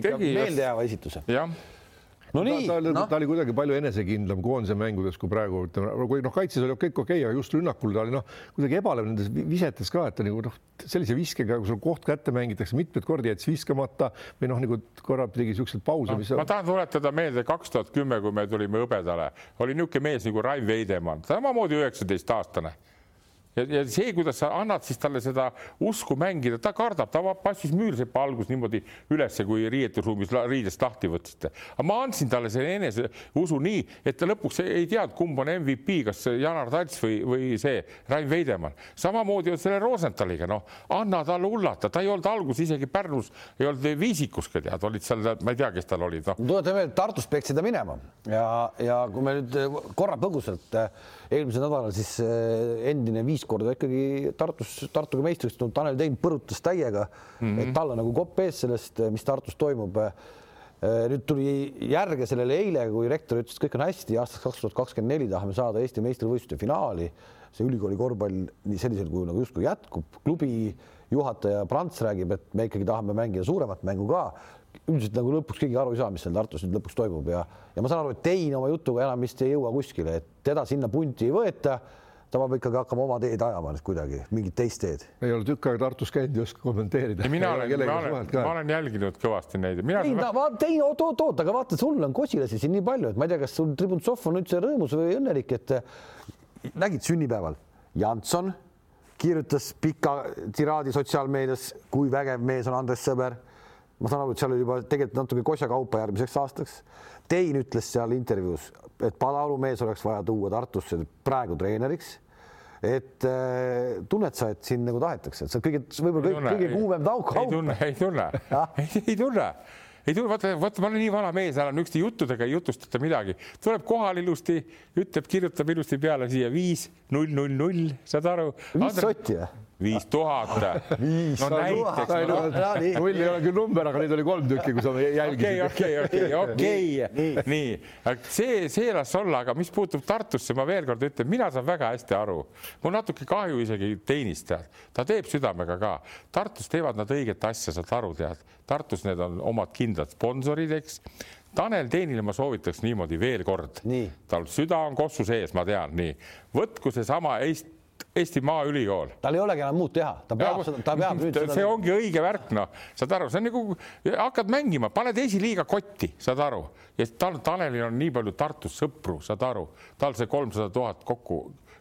ikka meeldejääva esituse. jah no nii, ta, ta, no. ta oli kuidagi palju enesekindlam koondise mängudes kui praegu, ütleme, kui noh, kaitses oli kõik okei okay,, aga just rünnakul ta oli noh, kuidagi ebalev nendes visetes ka, et ta nagu noh, sellise viskega, kui sul koht kätte mängitakse, mitmeid kordi jättis viskamata või noh, nagu korra tegi siukseid pause no,. Mis... ma tahan tuletada meelde kaks tuhat kümme, kui me tulime hõbedale, oli niisugune mees nagu Rain Veidemann, samamoodi üheksateist aastane ja, ja see, kuidas sa annad siis talle seda usku mängida, ta kardab, ta passis Müürsepa algus niimoodi ülesse, kui riietusruumis riidest lahti võtsite. aga ma andsin talle selle eneseusu nii, et ta lõpuks ei teadnud, kumb on MVP, kas Janar Talts või, või see Rain Veidemann. samamoodi on selle Rosenthaliga, noh, anna talle hullata, ta ei olnud alguses isegi Pärnus, ei olnud viisikus ka tead, olid seal, ma ei tea, kes tal olid no.. tuletame meelde, Tartust peaksid ta minema ja, ja kui me nüüd korra põgusalt eelmisel nädalal siis eh, endine viis korda ikkagi Tartus, Tartuga meistriks tulnud Tanel Tein põrutas täiega mm, -hmm. et tal on nagu kopp ees sellest, eh, mis Tartus toimub. Eh, nüüd tuli järge sellele eile, kui rektor ütles, et kõik on hästi, aastaks kaks tuhat kakskümmend neli tahame saada Eesti meistrivõistluste finaali. see ülikooli korvpall nii sellisel kujul nagu justkui jätkub, klubi juhataja Prants räägib, et me ikkagi tahame mängida suuremat mängu ka üldiselt nagu lõpuks keegi aru ei saa, mis seal Tartus nüüd lõpuks toimub ja, ja ma saan aru, et Tein oma jutuga enam vist ei jõua kuskile, et teda sinna punti ei võeta. ta peab ikkagi hakkama oma teed ajama nüüd kuidagi, mingit teist teed. ei ole tükk aega Tartus käinud, ei oska kommenteerida. mina olen, ma olen, ma olen jälginud kõvasti neid. Tein, Tein, oot, oot, oot, aga vaata, sul on kosilasi siin nii palju, et ma ei tea, kas sul Tribuntsov on üldse rõõmus või õnnelik, et nägid sünnipäeval, Janson kirjutas pika tiraadi sotsiaalmeedias, kui vägev mees on Andres Sõber ma saan aru, et seal oli juba tegelikult natuke kosja kaupa järgmiseks aastaks. Tein ütles seal intervjuus, et Padalu mees oleks vaja tuua Tartusse praegu treeneriks et äh, tunned sa, et sind nagu tahetakse, et sa kõige, võib-olla kõige, kõige kuumem tauk. ei tunne, ei tunne, ei, tunne ei tule, vaata, vaata, ma olen nii vana mees, enam niisuguste juttudega ei jutustata midagi, tuleb kohal ilusti, ütleb, kirjutab ilusti peale siia viis, null, null, null, saad aru? viis sotti või? Viis tuhat. no näiteks. null ei ole küll number, aga neid oli kolm tükki, kui sa jälgisid. okei, okei, okei, okei, nii, see, see las olla, aga mis puutub Tartusse, ma veel kord ütlen, mina saan väga hästi aru, mul natuke kahju isegi teenist, tead, ta teeb südamega ka. Tartus teevad nad õiget asja, saad aru, tead, Tartus need on omad kindlad sponsorid, eks. Tanel Teenile ma soovitaks niimoodi veel kord, tal süda on kossu sees, ma tean, nii. Võtku seesama Eesti Eesti Maaülikool. tal ei olegi enam muud teha, ta peab seda, ta peab nüüd seda. see ongi õige värk, noh, saad aru, see on nagu hakkad mängima, paned esiliiga kotti, saad aru, ja tal, Tanelil on nii palju Tartus sõpru, saad aru, tal see kolmsada tuhat kokku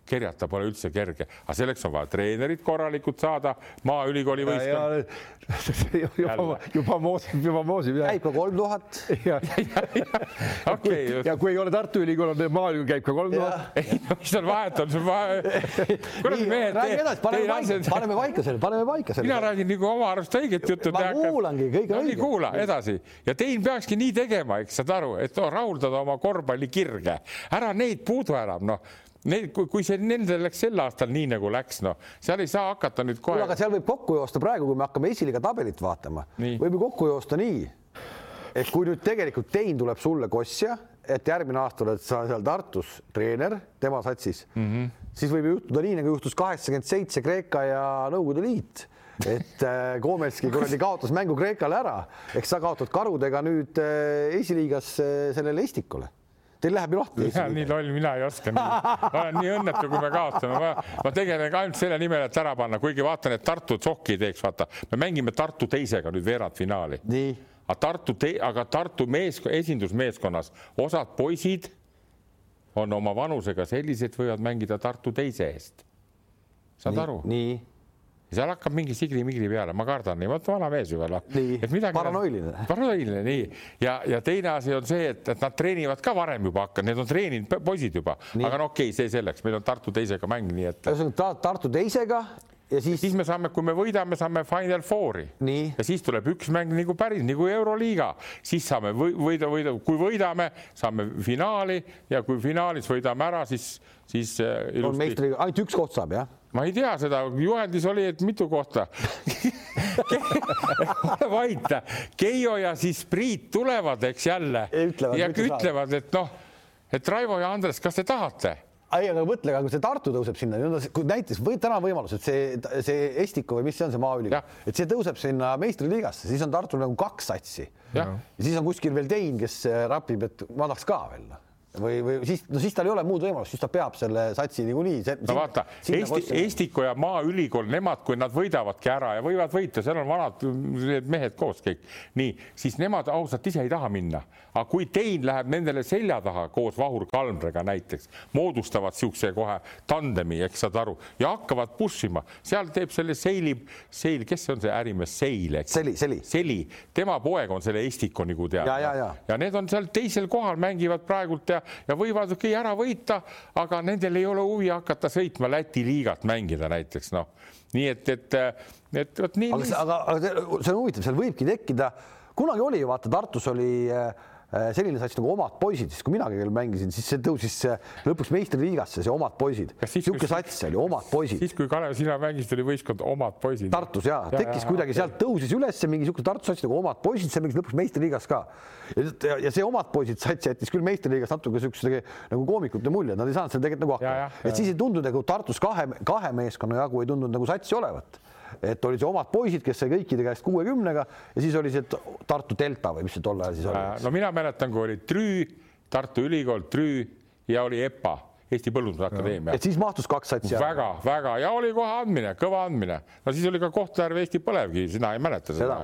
kerjata pole üldse kerge, aga selleks on vaja treenerit korralikult saada, Maaülikooli võistkond. juba, juba moosib, juba moosib. käib ka kolm tuhat. ja kui ei ole Tartu Ülikool, on Maaülikool käib ka kolm tuhat. ei no mis seal vahet on, see on vahe. kurat mehed. räägi edasi, paneme paika, paneme paika selle, paneme paika selle. mina räägin nagu oma arust õiget juttu. ma kuulangi, kõik on õige. kuula edasi ja teil peakski nii tegema, eks saad aru, et rahuldada oma korvpallikirge, ära neid puudu enam, noh Need, kui, kui see nendel läks sel aastal nii nagu läks, noh, seal ei saa hakata nüüd kohe. aga seal võib kokku joosta praegu, kui me hakkame esiliiga tabelit vaatama, võib ju kokku joosta nii, et kui nüüd tegelikult Tein tuleb sulle Kossja, et järgmine aasta oled sa seal Tartus treener tema satsis mm, -hmm. siis võib juhtuda nii nagu juhtus kaheksakümmend seitse Kreeka ja Nõukogude Liit et äh, Kometski kuradi kaotas mängu Kreekale ära, eks sa kaotad karudega nüüd äh, esiliigas äh, sellele Estikule Teil läheb ju lahti. nii loll mina ei oska, ma olen nii õnnetu, kui me kaotame, ma, ma tegelen ka ainult selle nimel, et ära panna, kuigi vaatan, et Tartu tsokki ei teeks, vaata, me mängime Tartu teisega nüüd veerandfinaali. aga Tartu, aga Tartu mees, esindusmeeskonnas osad poisid on oma vanusega sellised, võivad mängida Tartu teise eest. saad nii, aru? nii ja seal hakkab mingi sigli-migli peale, ma kardan nii, vot vana mees juba noh. paranoiline. paranoiline, nii. Ja, ja teine asi on see, et, et nad treenivad ka varem juba hakanud, need on treeninud poisid juba, aga no okei okay,, see selleks, meil on Tartu teisega mäng, nii et. ühesõnaga Tartu teisega ja siis. siis me saame, kui me võidame, saame Final Fouri ja siis tuleb üks mäng nagu päris nagu Euroliiga, siis saame võida, võida, kui võidame, saame finaali ja kui finaalis võidame ära, siis, siis äh, ilusti.... meistriga ainult üks koht saab jah? ma ei tea seda, juhendis oli, et mitu kohta vait, Keijo ja siis Priit tulevad, eks jälle ütlevad, ja ütlevad, et noh, et Raivo ja Andres, kas te tahate? Ei, aga mõtle, aga kui see Tartu tõuseb sinna, näiteks või täna on võimalus, et see, see Estiko või mis see on, see Maaülikool, et see tõuseb sinna meistriliigasse, siis on Tartul nagu kaks satsi. ja siis on kuskil veel Tein, kes rapib, et ma tahaks ka veel noh või, või siis, no siis tal ei ole muud võimalust, siis ta peab selle satsi niikuinii. no vaata, Eesti, Estiko ja Maaülikool, nemad, kui nad võidavadki ära ja võivad võita, seal on vanad need mehed koos kõik, nii, siis nemad ausalt ise ei taha minna, aga kui Tein läheb nendele selja taha koos Vahur Kalmrega näiteks, moodustavad niisuguse kohe tandemi, eks saad aru, ja hakkavad push ima, seal teeb selle Seili, Seil, kes on see ärimees, Seil, eks. Seli, Seli. Seli, tema poeg on selle Estiko nagu tead. ja, ja, ja. ja need on seal teisel kohal, mängivad praegult ja ja võivad ära võita, aga nendel ei ole huvi hakata sõitma Läti liigat mängida näiteks noh, nii et, et, et vot nii. aga, aga see on huvitav, seal võibki tekkida, kunagi oli ju vaata Tartus oli Äh, selline sats nagu Omad poisid, siis kui mina kell mängisin, siis see tõusis lõpuks meistriliigasse, see Omad poisid. niisugune sats oli, Omad poisid. siis, kui Kalev, sina mängisid, oli võistkond Omad poisid. Tartus ja, ja tekkis ja, kuidagi sealt tõusis üles mingi niisugune Tartu sats nagu Omad poisid, see mängis lõpuks meistriliigas ka. ja, ja see Omad poisid sats jättis küll meistriliigas natuke niisuguse nagu koomikute mulje, nad ei saanud seal tegelikult nagu hakkama. et siis ei tundunud nagu Tartus kahe, kahe meeskonna jagu ei tundunud nagu satsi olevat et olid see omad poisid, kes sai kõikide käest kuuekümnega ja siis oli see Tartu Delta või mis see tol ajal siis oli? no mina mäletan, kui oli Trüü, Tartu Ülikool, Trüü ja oli EPA Eesti Põllundusakadeemia. et siis mahtus kaks satsi ära? väga, väga ja oli kohe andmine, kõva andmine. no siis oli ka Kohtla-Järve Eesti Põlevkivi, sina ei mäleta seda?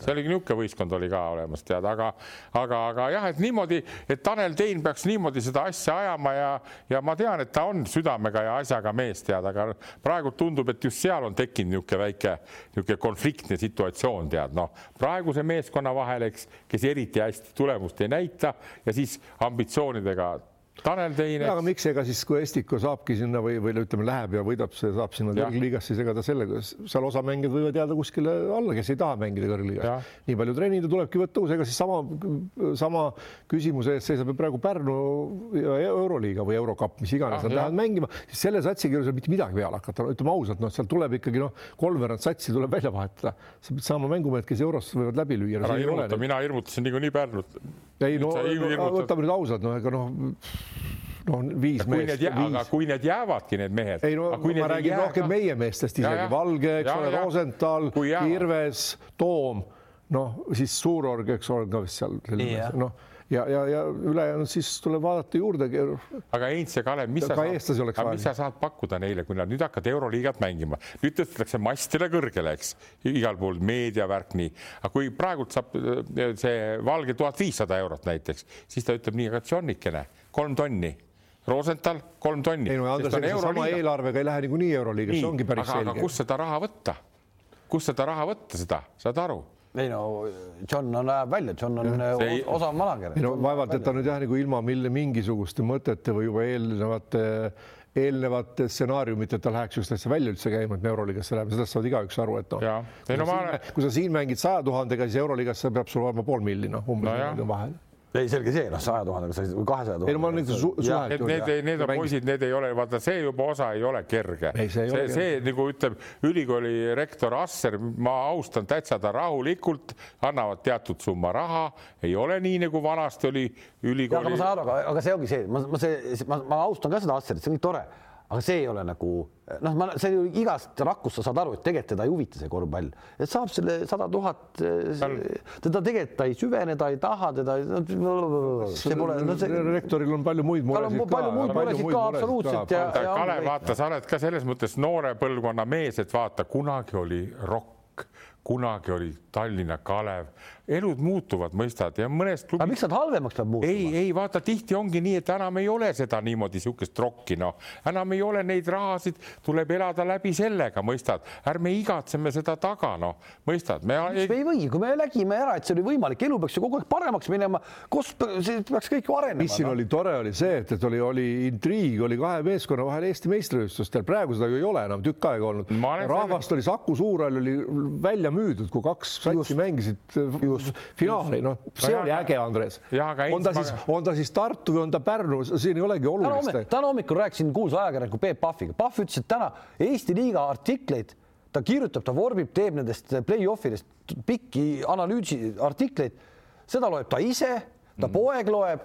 see oli niisugune võistkond oli ka olemas, tead, aga, aga, aga jah, et niimoodi, et Tanel Tein peaks niimoodi seda asja ajama ja, ja ma tean, et ta on südamega ja asjaga mees, tead, aga praegu tundub, et just seal on tekkinud niisugune väike niisugune konfliktne situatsioon, tead, noh, praeguse meeskonna vahel, eks, kes eriti hästi tulemust ei näita ja siis ambitsioonidega Tanel Teine. aga miks, ega siis, kui Estiko saabki sinna või, või ütleme, läheb ja võidab, see saab sinna kõrgliigasse, siis ega ta sellega, seal osa mängijad võivad jääda kuskile alla, kes ei taha mängida kõrgliigas. nii palju treenida tulebki võtta uus, ega siis sama, sama küsimuse ees seisab ju praegu Pärnu Euroliiga või Eurokapp, mis iganes nad lähevad mängima, siis selle satsiga ei ole seal mitte midagi peale hakata, ütleme ausalt, noh, seal tuleb ikkagi noh, kolmveerand satsi tuleb välja vahetada, sa pead saama mängumehed, kes euros võivad läbi lüüa. hirmuta, mina hirmutasin niikuinii Pärnut. Ei no, no võtame nüüd ausalt, no ega noh no viis ja meest. aga kui need jäävadki, need mehed. ei no ma räägin jää, rohkem meie meestest isegi, Valge, eks ole, Rosenthal, Kirves, Toom, noh siis Suurorg, eks ole, ka vist seal noh ja, ja, ja ülejäänud siis tuleb vaadata juurde. aga Heinz ja Kalev, mis, mis sa saad pakkuda neile, kui nad nüüd hakkavad Euroliigat mängima, nüüd tõstetakse mastile kõrgele, eks, igal pool meediavärk nii, aga kui praegult saab äh, see Valge tuhat viissada eurot näiteks, siis ta ütleb nii, aga Johnikene, kolm tonni Rosenthal kolm tonni. ei no Andres, ega sama eelarvega ei lähe niikuinii Euroliigasse, see ongi päris aga, selge. kust seda raha võtta? kust seda raha võtta, seda, saad aru? Ei no John on, läheb välja, John on ei, osav manager. ei no vaevalt, et ta nüüd jah, nagu ilma mille mingisuguste mõtete või juba eelnevate eelnevate stsenaariumiteta läheks just asja välja üldse käima, et me Euroliigasse läheme, sellest saavad igaüks aru, et noh, kui, no, ma... kui sa siin mängid saja tuhandega, siis Euroliigasse peab sul olema pool milli, noh, umbes no, vahel ei, selge see, noh, saja tuhandega või kahesaja tuhandega. ei no ma olen su suhet. Need, need, on poisid, need ei ole, vaata, see juba osa ei ole kerge. see, see, see nagu ütleb ülikooli rektor Asser, ma austan täitsa ta rahulikult, annavad teatud summa raha, ei ole nii nagu vanasti oli ülikooli. aga ma saan aru, aga see ongi see, ma, ma see, ma, ma austan ka seda Asserit, see on nii tore aga see ei ole nagu noh, ma see ju igast rakust sa saad aru, et tegelikult teda ei huvita see korvpall, et saab selle sada tuhat, teda tegelikult ta ei süvene, ta ei taha teda. pole no,. See... rektoril on palju muid muresid ka. palju muid muresid ka absoluutselt. Kalev, vaata, sa oled ka selles mõttes noore põlvkonna mees, et vaata, kunagi oli rokk kunagi oli Tallinna Kalev, elud muutuvad, mõistad ja mõnest klubist.... aga miks nad halvemaks peab muutuma? ei, ei vaata, tihti ongi nii, et enam ei ole seda niimoodi niisugust rokki, noh, enam ei ole neid rahasid, tuleb elada läbi sellega, mõistad, ärme igatseme seda taga, noh, mõistad. me ei... ei või, kui me nägime ära, et see oli võimalik, elu peaks ju kogu aeg paremaks minema, kus see peaks kõik ju arenema. mis siin no? oli tore, oli see, et, et oli, oli intriig oli kahe meeskonna vahel Eesti meistrivõistlustel, praegu seda ju ei ole enam tükk aega olnud. rahvast selle... oli Saku Suurhall oli välja müüdud, kui kaks satsi mängisid just finaali, noh, see oli äge, Andres. on ta siis, on ta siis Tartu või on ta Pärnu, siin ei olegi olulist. täna hommikul rääkisin kuulsa ajakirjaniku Peep Pahviga, Pahv ütles, et täna Eesti liiga artikleid ta kirjutab, ta vorbib, teeb nendest play-off idest pikki analüüsi artikleid, seda loeb ta ise, ta mm. poeg loeb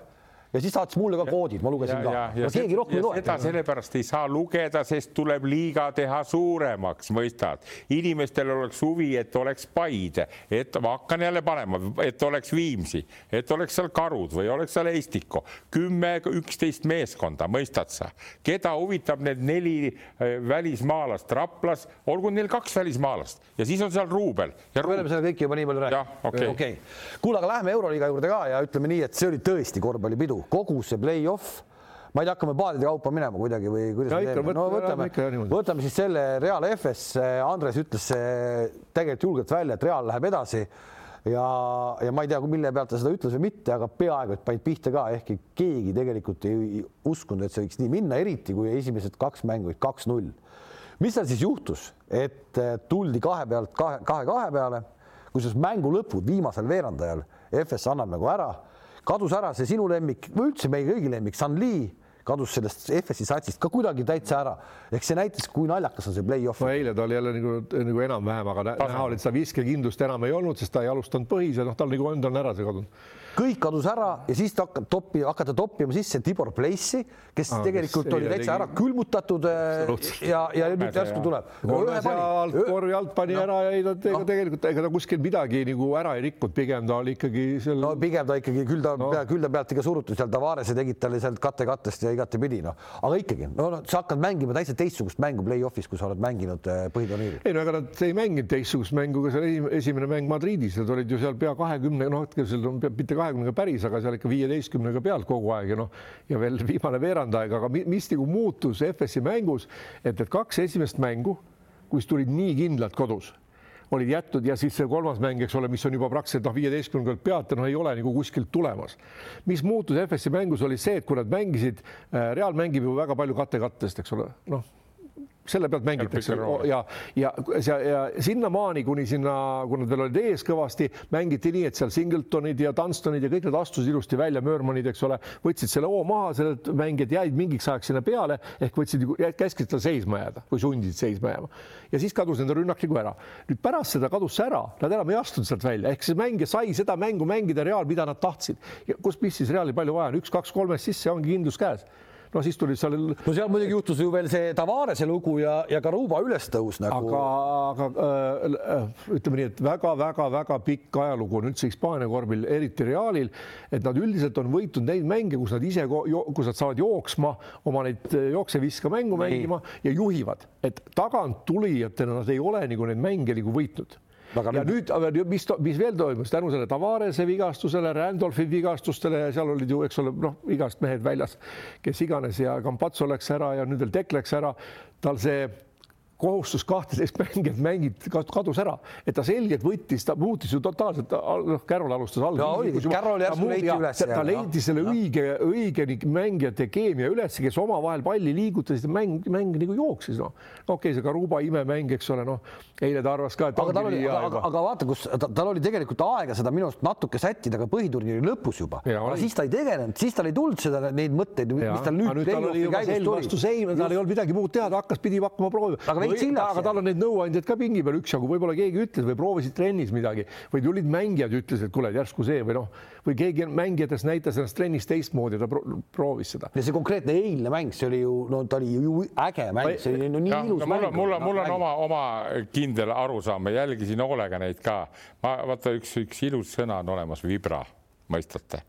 ja siis saatis mulle ka koodid, ma lugesin ja, ka. keegi rohkem ei loe. seda sellepärast ei saa lugeda, sest tuleb liiga teha suuremaks, mõistad. inimestel oleks huvi, et oleks Paide, et ma hakkan jälle panema, et oleks Viimsi, et oleks seal Karud või oleks seal Eestiko, kümme, üksteist meeskonda, mõistad sa, keda huvitab need neli äh, välismaalast Raplas, olgu neil kaks välismaalast ja siis on seal Ruubel. me oleme seda kõike juba nii palju rääkinud. okei okay. okay., kuule, aga lähme Euroliiga juurde ka ja ütleme nii, et see oli tõesti korvpallipidu kogu see play-off. Ma ei tea, hakkame paadide kaupa minema kuidagi või kuidas me teeme? no võtame, võtame siis selle Real FS, Andres ütles tegelikult julgelt välja, et Real läheb edasi. Ja, ja ma ei tea, mille pealt ta seda ütles või mitte, aga peaaegu et panid pihta ka, ehkki keegi tegelikult ei uskunud, et see võiks nii minna, eriti kui esimesed kaks mängu olid kaks-null. mis seal siis juhtus, et tuldi kahe pealt kahe, kahe-kahe peale, kusjuures mängu lõpud viimasel veerandajal FS annab nagu ära kadus ära see sinu lemmik või üldse meie kõigi lemmik, San Li kadus sellest FS-i satsist ka kuidagi täitsa ära. ehk see näitas, kui naljakas on see play-off. no eile ta oli jälle nagu, nagu enam-vähem, aga näha oli, et seda viskekindlust enam ei olnud, sest ta ei alustanud põhis ja noh, tal nagu endal on ära see kadunud kõik kadus ära ja siis ta hakkab toppi, hakata toppima sisse Tibor Place'i, kes ah, tegelikult oli täitsa tegi... ära külmutatud äh, ja, ja nüüd järsku tuleb. altkorvi alt pani no. ära ja ei ta no. tegelikult ega ta kuskil midagi nagu ära ei rikkunud, pigem ta oli ikkagi seal. no pigem ta ikkagi küll ta no. küll ta pealt ikka suruti seal Tavarese tegid talle sealt kattekattest ja igatepidi noh, aga ikkagi no, no sa hakkad mängima täitsa teistsugust mängu play-off'is, kui sa oled mänginud äh, põhiturniiril. ei no ega nad ei mänginud teistsugust mängu ka seal esimene mäng Madridis, nad olid ju seal pea kahekümne, noh, hetkel seal on mitte kahekümnega päris, aga seal ikka viieteistkümnega pealt kogu aeg ja noh, ja veel viimane veerandaeg, aga mis nagu muutus FS-i mängus, et need kaks esimest mängu, kus tulid nii kindlalt kodus olid jätnud ja siis see kolmas mäng, eks ole, mis on juba praktiliselt noh, viieteistkümnendalt pealt ja noh, ei ole nagu kuskilt tulemas. mis muutus FS-i mängus oli see, et kui nad mängisid, äh, Real mängib ju väga palju katte-kattest, eks ole, noh selle pealt mängitakse ja, ja, ja, ja sinnamaani, kuni sinna, kui nad veel olid ees kõvasti, mängiti nii, et seal Singletonid ja Dunstonid ja kõik nad astusid ilusti välja, Mörmanid, eks ole, võtsid selle hoo maha, sellelt mängijad jäid mingiks ajaks sinna peale ehk võtsid, käskisid tal seisma jääda või sundisid seisma jääma. ja siis kadus nende rünnak nagu ära. nüüd pärast seda kadus see ära, nad enam ei astunud sealt välja, ehk see mängija sai seda mängu mängida Real, mida nad tahtsid. kus, mis siis Reali palju vaja on, üks-kaks-kolmest sisse ongi kindlus käes no siis tulid seal. no seal muidugi juhtus ju veel see Tavarese lugu ja, ja Karuba ülestõus nagu. aga, aga äh, ütleme nii, et väga-väga-väga pikk ajalugu on üldse Hispaania korvpall, eriti Realil, et nad üldiselt on võitnud neid mänge, kus nad ise, kus nad saavad jooksma oma neid äh, jookse-viska mängu mängima ja juhivad, et taganttulijatena nad ei ole nagu neid mänge nagu võitnud ja nüüd, nüüd, mis, mis veel toimus? Tänu selle Tavarese vigastusele, Randolphi vigastustele ja seal olid ju, eks ole, noh, igast mehed väljas, kes iganes ja Campazzo läks ära ja nüüd veel Tekk läks ära, tal see kohustus kahteteist mängijat mängid, kadus ära, et ta selgelt võttis, ta muutis ju totaalselt, noh, Carroll alustas alguses. Carroll järsku leiti üles. ta leidis selle õige, õige mängijate keemia üles, kes omavahel palli liigutasid ja mäng, mäng nagu jooksis, noh. okei okay,, see Karuba imemäng, eks ole, noh, eile ta arvas ka, et. aga tal oli, aga, aga vaata, kus ta, tal oli tegelikult aega seda minu arust natuke sättida ka põhiturniiri lõpus juba, aga siis ta ei tegelenud, siis tal ei tulnud seda, neid mõtteid, mis tal nüüd. nüüd tal oli juba selg vastu seina, tal ei olnud midagi muud teha, ta hakkas, pidi hakkama proovima veits hiljem. aga tal on neid nõuandjaid ka pingi peal üksjagu, võib-olla keegi ütles või proovisid trennis midagi või tulid mängijad, ütlesid, et kuule, järsku see või noh, või keegi mängijatest näitas ennast trennis teistmoodi, ta proovis seda. ja see konkreetne eilne mäng, see oli ju, no ta oli ju äge mäng, see oli no nii ja, ilus no, mäng. mul on, mul on oma, oma kindel arusaam, ma jälgisin hoolega neid ka. ma vaata, üks, üks ilus sõna on olemas, vibra, mõistate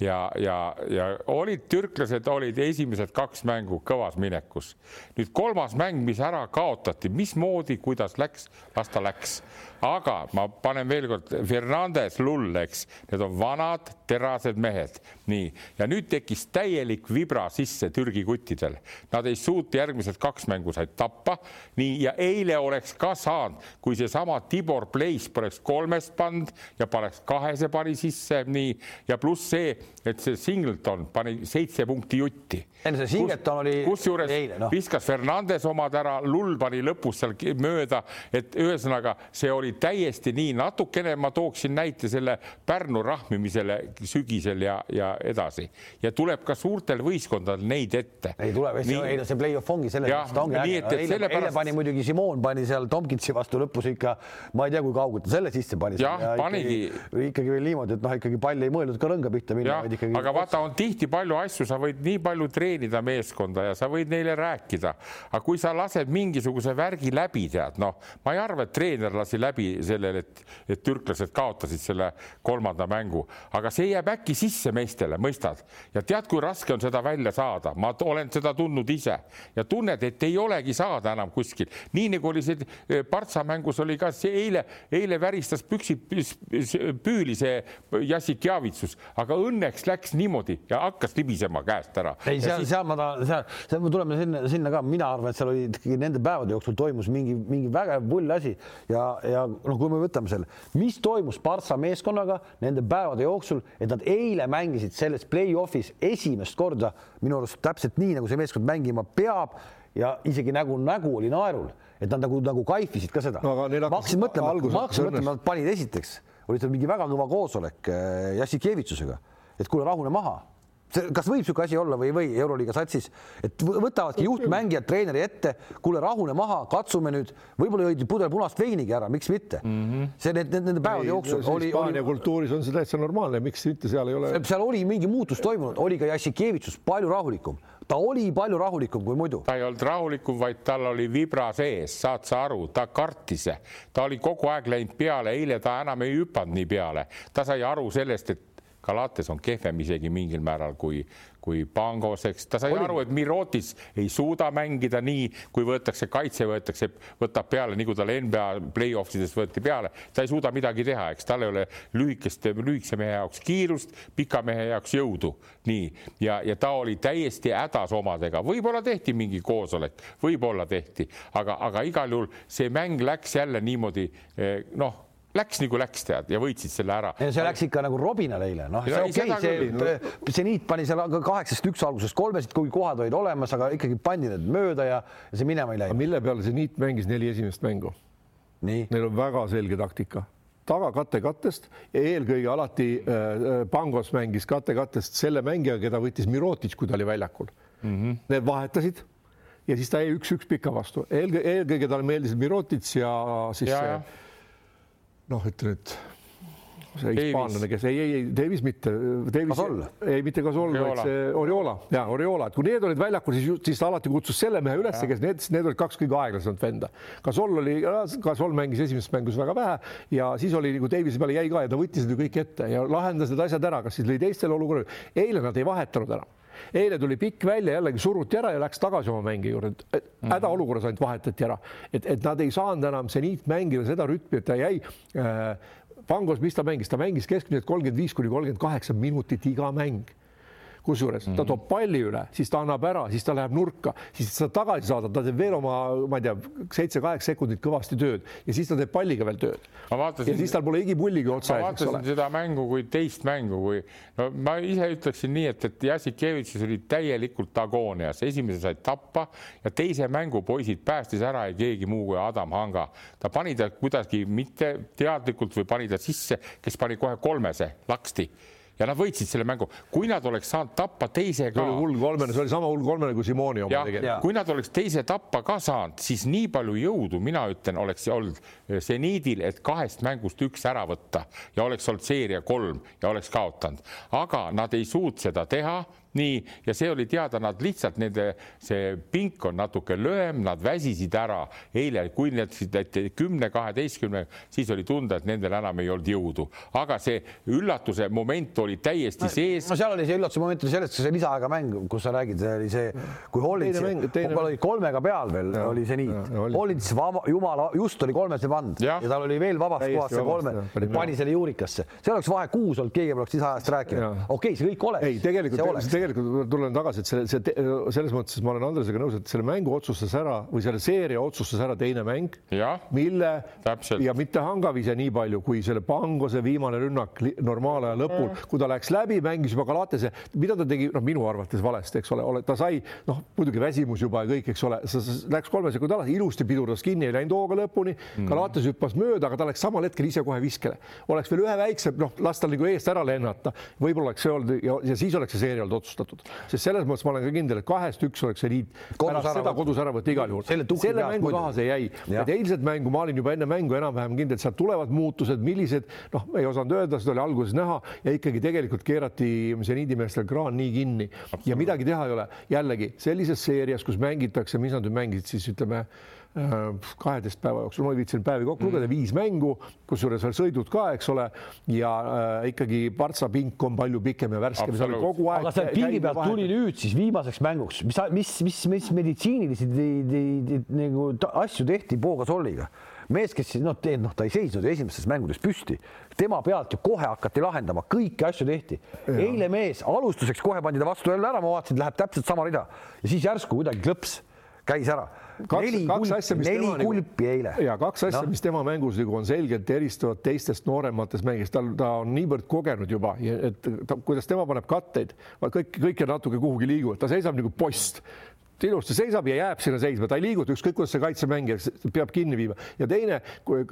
ja, ja, ja olid türklased, olid esimesed kaks mängu kõvas minekus. nüüd kolmas mäng, mis ära kaotati, mismoodi, kuidas läks, las ta läks aga ma panen veel kord Fernandes lull, eks, need on vanad terased mehed, nii ja nüüd tekkis täielik vibra sisse Türgi kuttidel. Nad ei suutnud järgmised kaks mängu said tappa, nii ja eile oleks ka saanud, kui seesama Tibor Place poleks kolmest pannud ja paneks kahese pani sisse, nii ja pluss see, et see Singleton pani seitse punkti jutti. enne see Singleton oli kusjuures no. viskas Fernandes omad ära, lull pani lõpus seal mööda, et ühesõnaga see oli täiesti nii, natukene ma tooksin näite selle Pärnu rahmimisele sügisel ja, ja edasi ja tuleb ka suurtel võistkondadel neid ette. ei tule, ei no see play-off ongi selles mõttes, ta ongi äge. eile, sellepärast... eile pani muidugi Simon pani seal Tomkinsi vastu lõpus ikka, ma ei tea, kui kaugelt ta selle sisse pani. jah, panigi. ikkagi veel niimoodi, et noh, ikkagi pall ei mõeldud ka rõnga pihta minna, vaid ikkagi. aga vaata, on tihti palju asju, sa võid nii palju treenida meeskonda ja sa võid neile rääkida, aga kui sa lased mingisuguse värgi läbi, tead, noh, ma ei arva, et treener lasi läbi sellele, et, et türklased kaotasid selle kolmanda mängu, aga see jääb äkki sisse meestele, mõistad? ja tead, kui raske on seda välja saada, ma olen seda tundnud ise. Ja tunned, et ei olegi saada enam kuskil, nii nagu oli see eh, Partsa mängus oli ka see eile, eile väristas püksi püüli see Jassik Javitsus, aga õnneks läks niimoodi ja hakkas libisema käest ära. ei, seal seal ma tahan, seal, seal me tuleme sinna, sinna ka, mina arvan, et seal oli nende päevade jooksul toimus mingi, mingi vägev pull asi. Ja, ja noh, kui me võtame selle, mis toimus Partsa meeskonnaga nende päevade jooksul, et nad eile mängisid selles play-off'is esimest korda minu arust täpselt nii, nagu see meeskond mängima peab ja isegi nägu, nägu oli naerul, et nad nagu, nagu kaifisid ka seda no,. ma hakkasin mõtlema, ma hakkasin mõtlema, nad panid esiteks, oli seal mingi väga kõva koosolek äh, Jassikevitsusega, et kuule, rahune maha kas võib niisugune asi olla või ei või Euroliiga satsis, et võtavadki juhtmängijad treeneri ette, kuule, rahune maha, katsume nüüd, võib-olla jõid pudel punast veinigi ära, miks mitte mm. -hmm. see need, need, nende päevade jooksul oli. Hispaania oli... kultuuris on see täitsa normaalne, miks mitte seal ei ole. seal oli mingi muutus toimunud, oli ka Jassikevitsus palju rahulikum, ta oli palju rahulikum kui muidu. ta ei olnud rahulikum, vaid tal oli vibra sees, saad sa aru, ta kartis, ta oli kogu aeg läinud peale, eile ta enam ei hüpanud nii peale, ta sai aru sellest, et Galates on kehvem isegi mingil määral kui, kui Pangos, eks. Ta sai Oli. aru, et Mirotis ei suuda mängida nii, kui võetakse kaitse, võetakse, võtab peale, nii kui talle NBA play-off ides võeti peale, ta ei suuda midagi teha, eks. Tal ei ole lühikeste, lühikese mehe jaoks kiirust, pika mehe jaoks jõudu, nii. Ja, ja ta oli täiesti hädas omadega, võib-olla tehti mingi koosolek, võib-olla tehti, aga, aga igal juhul see mäng läks jälle niimoodi eh, noh läks nagu läks, tead, ja võitsid selle ära. see läks ikka nagu robinale eile, noh, see okei okay,, see no., see niit pani seal kaheksast üks alguses kolmesid, kuigi kohad olid olemas, aga ikkagi pandi need mööda ja, ja see minema ei läinud. mille peale see niit mängis neli esimest mängu? Neil on väga selge taktika tagakatte kattest ja eelkõige alati äh, äh, Pangos mängis kattekattest selle mängija, keda võttis Mirotic, kui ta oli väljakul mm. -hmm. Need vahetasid ja siis ta jäi üks-üks pika vastu, eelkõige, eelkõige talle meeldisid Mirotic ja siis ja, ja noh, ütle nüüd see hispaanlane, kes ei, ei, ei Davis mitte, Davis, ei mitte Gasol, vaid see Oriola. Ja Oriola, et kui need olid väljakul, siis, siis ta alati kutsus selle mehe üles, kes need, need olid kaks kõige aeglasemat venda. Gasol oli, Gasol mängis esimeses mängus väga vähe ja siis oli nagu Davise peale jäi ka ja ta võttis need ju kõik ette ja lahendas need asjad ära, kas siis lõi teistel olukorral. eile nad ei vahetanud ära eile tuli pikk välja, jällegi suruti ära ja läks tagasi oma mängi juurde. hädaolukorras ainult vahetati ära, et, et nad ei saanud enam seniit mängida seda rütmi, et ta jäi äh, Pangos, mis ta mängis, ta mängis keskmiselt kolmkümmend viis kuni kolmkümmend kaheksa minutit iga mäng kusjuures ta mhm. toob palli üle, siis ta annab ära, siis ta läheb nurka, siis sa tagasi saadad, ta teeb veel oma, ma ei tea, seitse-kaheksa sekundit kõvasti tööd ja siis ta teeb palliga veel tööd. ja siis tal pole igipulligi otsa ees. ma vaatasin seda mängu kui teist mängu, kui no ma ise ütleksin nii, et, et Jassikevitšis oli täielikult agoonias, esimese said tappa ja teise mängu poisid päästis ära ja keegi muu kui Adam Hanga. ta pani ta kuidagi mitte teadlikult või pani ta sisse, kes pani kohe kolmese laksti ja nad võitsid selle mängu, kui nad oleks saanud tappa teise ka. hull kolmene, see oli sama hull kolmene kui Simoni oma tegelikult. kui nad oleks teise tappa ka saanud, siis nii palju jõudu, mina ütlen, oleks olnud seniidil, et kahest mängust üks ära võtta ja oleks olnud seeria kolm ja oleks kaotanud, aga nad ei suutnud seda teha nii, ja see oli teada, nad lihtsalt nende, see pink on natuke lühem, nad väsisid ära eile, kui need kümne, kaheteistkümne, siis oli tunda, et nendel enam ei olnud jõudu, aga see üllatuse moment oli täiesti no, sees. no seal oli see üllatuse moment oli selles, see lisaaega mäng, kus sa räägid, see oli see, kui Hollins, oli kolmega peal veel, oli see nii. Hollins vaba, jumala, just oli kolmese pannud ja. ja tal oli veel vabast kohast see kolme, pani selle juurikasse, seal oleks vahe kuus olnud, keegi poleks lisaajast rääkinud. okei okay,, see kõik oleks. ei, tegelikult, tegelikult tulen tagasi, et selle, see selles mõttes ma olen Andresega nõus, et selle mängu otsustas ära või selle seeria otsustas ära teine mäng, mille täpselt. ja mitte Hangavise nii palju kui selle Pangose viimane rünnak normaalaja lõpul, kui ta läks läbi, mängis juba Galatese, mida ta tegi, noh, minu arvates valesti, eks ole, ta sai noh, muidugi väsimus juba ja kõik, eks ole, läks kolme sekundi alla, ilusti pidurdas kinni, ei läinud hooga lõpuni. Mm., Galates hüppas mööda, aga ta läks samal hetkel ise kohe viskele, oleks veel ühe väikse, noh, las tal nagu eest ära lennata, võib-olla oleks see olnud ja, ja siis oleks see seeria olnud otsustatud. Sest selles mõttes ma olen ka kindel, et kahest üks oleks eliit pärast seda kodus ära võtta igal juhul. selle, selle mängu taha see jäi, et eilset mängu ma olin juba enne mängu enam-vähem kindel, et sealt tulevad muutused, millised noh, ei osanud öelda, seda oli alguses näha ja ikkagi tegelikult keerati seniidimeestel kraan nii kinni. Ja midagi teha ei ole. jällegi sellises seerias, kus mängitakse, mis nad nüüd mängisid siis ütleme kaheteist päeva jooksul, ma ei viitsinud päevi kokku lugeda mm., viis mängu, kusjuures veel sõidud ka, eks ole, ja äh, ikkagi Partsa pink on palju pikem ja värskem, see oli kogu aeg. aga seal pingi pealt tuli nüüd siis viimaseks mänguks, mis, mis, mis, mis meditsiinilisi nagu asju tehti Pogasolliga mees, kes noh, noh, ta ei seisnud ju esimestes mängudes püsti, tema pealt ju kohe hakati lahendama, kõiki asju tehti. eile mees alustuseks kohe pandi ta vastu jälle ära, ma vaatasin, läheb täpselt sama rida. Ja siis järsku kuidagi klõps käis ära. kaks, kaks asja, neli tema kulpi eile. ja kaks asja no., mis tema mängus nagu on selgelt eristuvad teistest noorematest mängijast, tal, ta on niivõrd kogenud juba, et ta, kuidas tema paneb katteid, kõik, kõik natuke kuhugi liiguvad, ta seisab nagu post. Ilusti seisab ja jääb sinna seisma, ta ei liiguta, ükskõik kuidas see kaitsemängija peab kinni viima. Ja teine, kui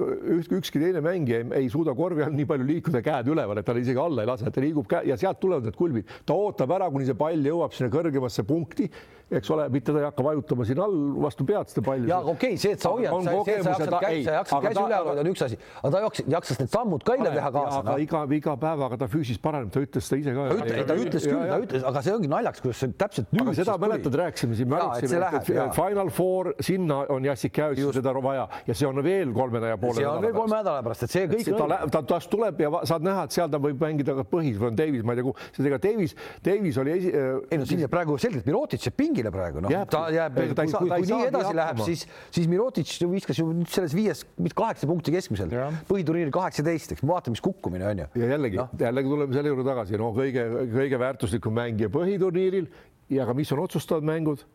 ükski teine mängija ei, ei suuda korvi all nii palju liikuda, käed üleval, et ta isegi alla ei lase, ta liigub käe ja sealt tulevad need kulbid, ta ootab ära, kuni see pall jõuab sinna kõrgemasse punkti eks ole, mitte ta ei hakka vajutama siin all vastu pead seda palli. ja okei okay,, see, et sa hoiad, sa, see, sa jaksad käsi, sa jaksad käsi üleval hoida on üks asi, aga ta jaksas, jaksas need sammud ka eile teha kaasa. aga no. iga, iga päevaga ta füüsis paraneb, ta ütles seda ise ka. ta ütles, ta ütles küll, ta ütles, aga see ongi naljakas, kuidas see täpselt nüüd. seda mäletad, rääkisime siin, me arutasime, et Final Four, sinna on Jassik Käüs seda vaja ja see on veel kolme ja poole. see on veel kolme nädala pärast, et see kõik. ta, ta, tast tuleb ja saad näha, et seal ta võib mängida ka põhis või on Davis, ma ei tea kuhu, seega Davis, Davis oli esi. ei no siin praegu selgelt Mirotic jääb pingile praegu, noh. Ta jääb, kui, kui, kui nii edasi läheb, siis, siis Mirotic viskas ju nüüd selles viies, mitte kaheksa punkti keskmiselt, põhiturniiril kaheksateist, eks vaata, mis kukkumine on ju. ja jällegi no., jällegi tuleme selle juurde tagasi, no kõige-kõige väärtuslikum mängija põhiturniiril. Ja ka mis on otsustavad mängud.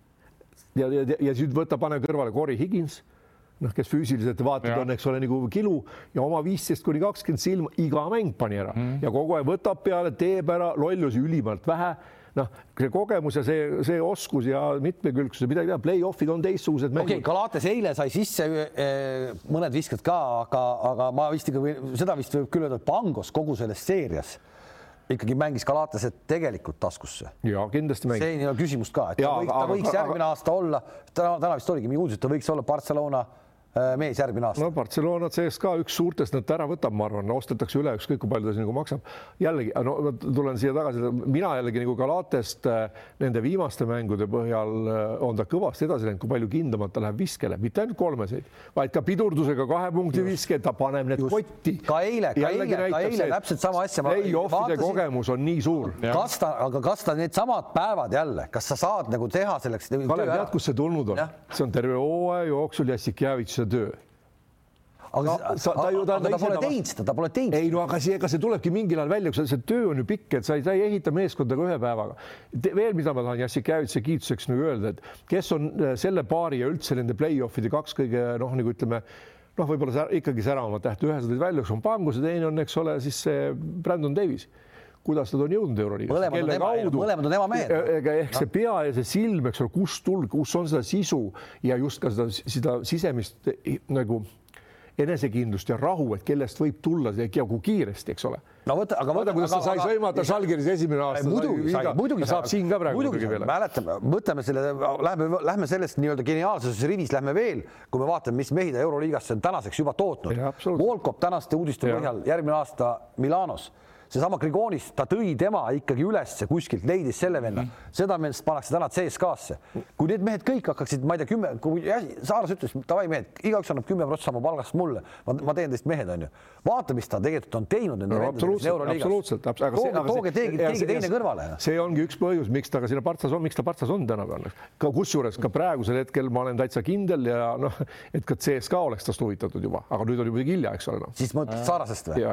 ja, ja, ja, ja nüüd võta, pane kõrvale Corey Higins noh, kes füüsiliselt vaatad, on, eks ole, nagu kilu ja oma viisteist kuni kakskümmend silma iga mäng pani ära. Mm. ja kogu aeg võtab peale, teeb ära lollusi ülimalt vähe noh, see kogemus ja see, see oskus ja mitmekülgsus, midagi teha, play-off'id on teistsugused mängud. okei okay,, Galates eile sai sisse eh, mõned viskad ka, aga, aga ma vist ikka seda vist võib küll öelda, et Pangos kogu selles seerias ikkagi mängis Galatase tegelikult taskusse. ja kindlasti mängis. see ei ole küsimust ka, et ja, ta, võiks, ta võiks järgmine aga... aasta olla, täna, täna vist oligi, mingi uudis, et ta võiks olla Barcelona mees järgmine aasta. no Barcelona CSKA üks suurtest nad ära võtab, ma arvan, ostetakse üle, ükskõik kui palju ta siis nagu maksab. jällegi, no ma tulen siia tagasi, mina jällegi nagu Galatest äh, nende viimaste mängude põhjal äh, on ta kõvasti edasi läinud, kui palju kindlamalt ta läheb viskele, mitte ainult kolmeseid, vaid ka pidurdusega kahe punkti viske, ta paneb need Just. kotti. ka eile, ka eile, ka eile täpselt sama asja. Play-offide kogemus on nii suur. kas ta, aga kas ta needsamad päevad jälle, kas sa saad nagu teha selleks? Kalev, tead, kust see tulnud on? see on terve hooaja jooksul Jassikjevitši töö aga no, sa, ta ju ta, ta pole teinud seda, ta pole teinud. ei no aga see, ega see tulebki mingil ajal välja, kui see töö on ju pikk, et sa ei, sa ei ehita meeskonda ka ühe päevaga. veel, mida ma tahan Jassikjevitši kiituseks nagu öelda, et kes on äh, selle paari ja üldse nende play-off'ide kaks kõige noh, nagu ütleme noh, võib-olla ikkagi säravamat tähte, ühe sa tõid välja, üks on Pangus ja teine on, eks ole, siis see Brandon Davis kuidas nad on jõudnud Euroliigasse. mõlemad on tema, mõlemad on tema mehed. ehk see pea ja see silm, eks ole, kust tulg, kus on seda sisu ja just ka seda, seda sisemist nagu enesekindlust ja rahu, et kellest võib tulla see ja kui kiiresti, eks ole. no võta, aga vaata, kuidas ta sai sõimata Žalgiris esimene aasta. muidugi sai, muidugi saab siin ka praegu muidugi veel. mäletame, võtame selle, lähme, lähme sellest nii-öelda geniaalsuse rivis, lähme veel, kui me vaatame, mis mehi ta Euroliigasse on tänaseks juba tootnud. Volkov tänaste uudiste põhjal järgmine aasta Milanos seesama Grigonis, ta tõi tema ikkagi ülesse kuskilt, leidis selle venna mm, -hmm. seda meest pannakse täna CSKA-sse. kui need mehed kõik hakkaksid, ma ei tea, kümme, kui Saares ütles, davai mehed, igaüks annab kümme protsenti oma palgast mulle, ma teen teist mehed, onju. vaata, mis ta tegelikult on teinud nende no, absoluutselt, absoluutselt, aga tooge, keegi, keegi teine kõrvale. see ongi üks põhjus, miks ta ka sinna Partsas on, miks ta Partsas on tänapäeval. ka kusjuures ka praegusel hetkel ma olen täitsa kindel ja noh, et ka CSKA oleks tast huvitatud juba, aga nüüd on juba hilja, eks ole no.. siis mõtled Saarasest või?